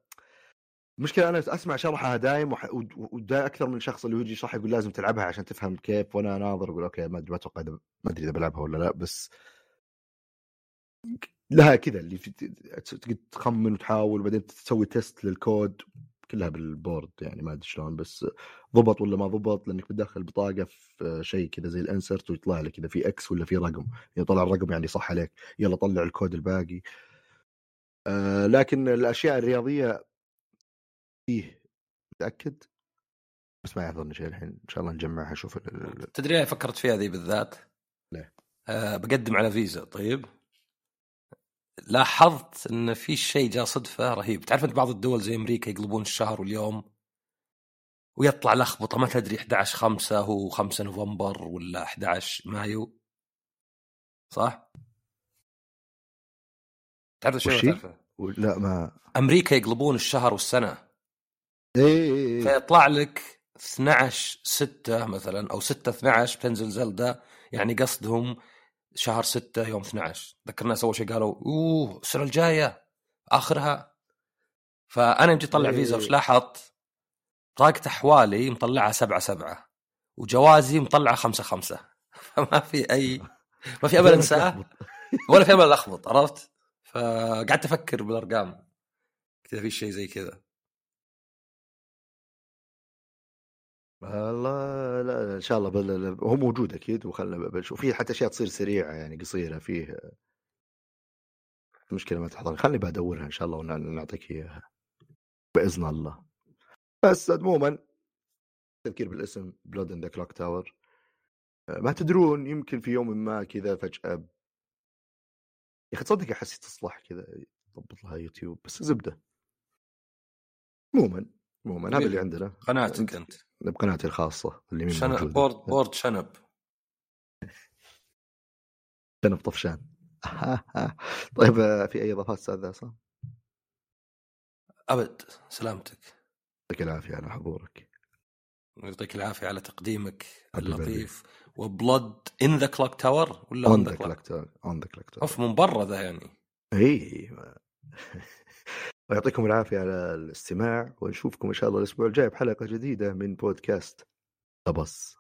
مشكلة أنا أسمع شرحها دايم وح... ود- ودا أكثر من شخص اللي يجي يشرح يقول لازم تلعبها عشان تفهم كيف وأنا ناظر أقول okay ما أتوقع ما أدري إذا بلعبها ولا لا بس لها كذا اللي. تقعد تخمن وتحاول وبعدين تسوي test لل code كلها بال board يعني ما أدري شلون بس ضبط ولا ما ضبط لأنك بتدخل بطاقة في شيء كذا زي ال insert ويطلع لك إذا في X ولا في رقم إذا طلع الرقم يعني صح عليك يلا طلع الكود الباقي آه لكن الأشياء الرياضية فيه متأكد بس ما يحضرني شيء الحين إن شاء الله نجمعها أشوف ال- تدري فكرت فيها ذي بالذات؟ ليه؟ آه بقدم على فيزا طيب لاحظت إن في شيء جاء صدفة رهيب تعرف أنت بعض الدول زي أمريكا يقلبون الشهر واليوم ويطلع لخبطة ما تدري 11 5 هو 5 نوفمبر ولا 11 مايو صح؟ تعرف؟ ولا تعرفه؟ لا ما أمريكا يقلبون الشهر والسنة اي اي اي فيطلع لك 12 6 مثلا أو 6 12 بتنزل زلدة يعني قصدهم شهر 6 يوم 12 ذكر الناس اول شيء قالوا أوه السنة الجاية آخرها فأنا يوم جيت اطلع إيه. فيزا وش لاحظت؟ بطاقة أحوالي مطلعها 7 7 وجوازي مطلعة 5 5 (laughs) فما في أي ما في امل انساه (laughs) ولا في امل الخبط عرفت؟ فقعدت أفكر بالأرقام كذا في شيء زي كذا والله لا إن شاء الله بل... هو موجود أكيد وخلنا بنشوف. في حتى أشياء تصير سريعة يعني قصيرة فيه مشكلة ما تحضر. خلني بدورها إن شاء الله ونعطيك إياها. بإذن الله. بس عموما تذكير بالاسم Blood in the Clocktower ما تدرون يمكن في يوم ما كذا فجأة يا أخي تصدق أحس تصلح كذا يضبط لها يوتيوب بس زبدة. عموما عموما هذا اللي عندنا. قناتك أنت. بقناتي الخاصة اللي مين شنب. Bored Bored شنب. شنب طفشان (laughs) طيب آه، في أي إضافات أستاذ عصام؟ أبد سلامتك. يعطيك العافية على حضورك. يعطيك العافية على تقديمك اللطيف. و Blood in the Clocktower ولا on the clock? tower on the Clocktower off من برا ذا يعني. اي (laughs) ويعطيكم العافية على الاستماع ونشوفكم إن شاء الله الأسبوع الجاي بحلقة جديدة من بودكاست بس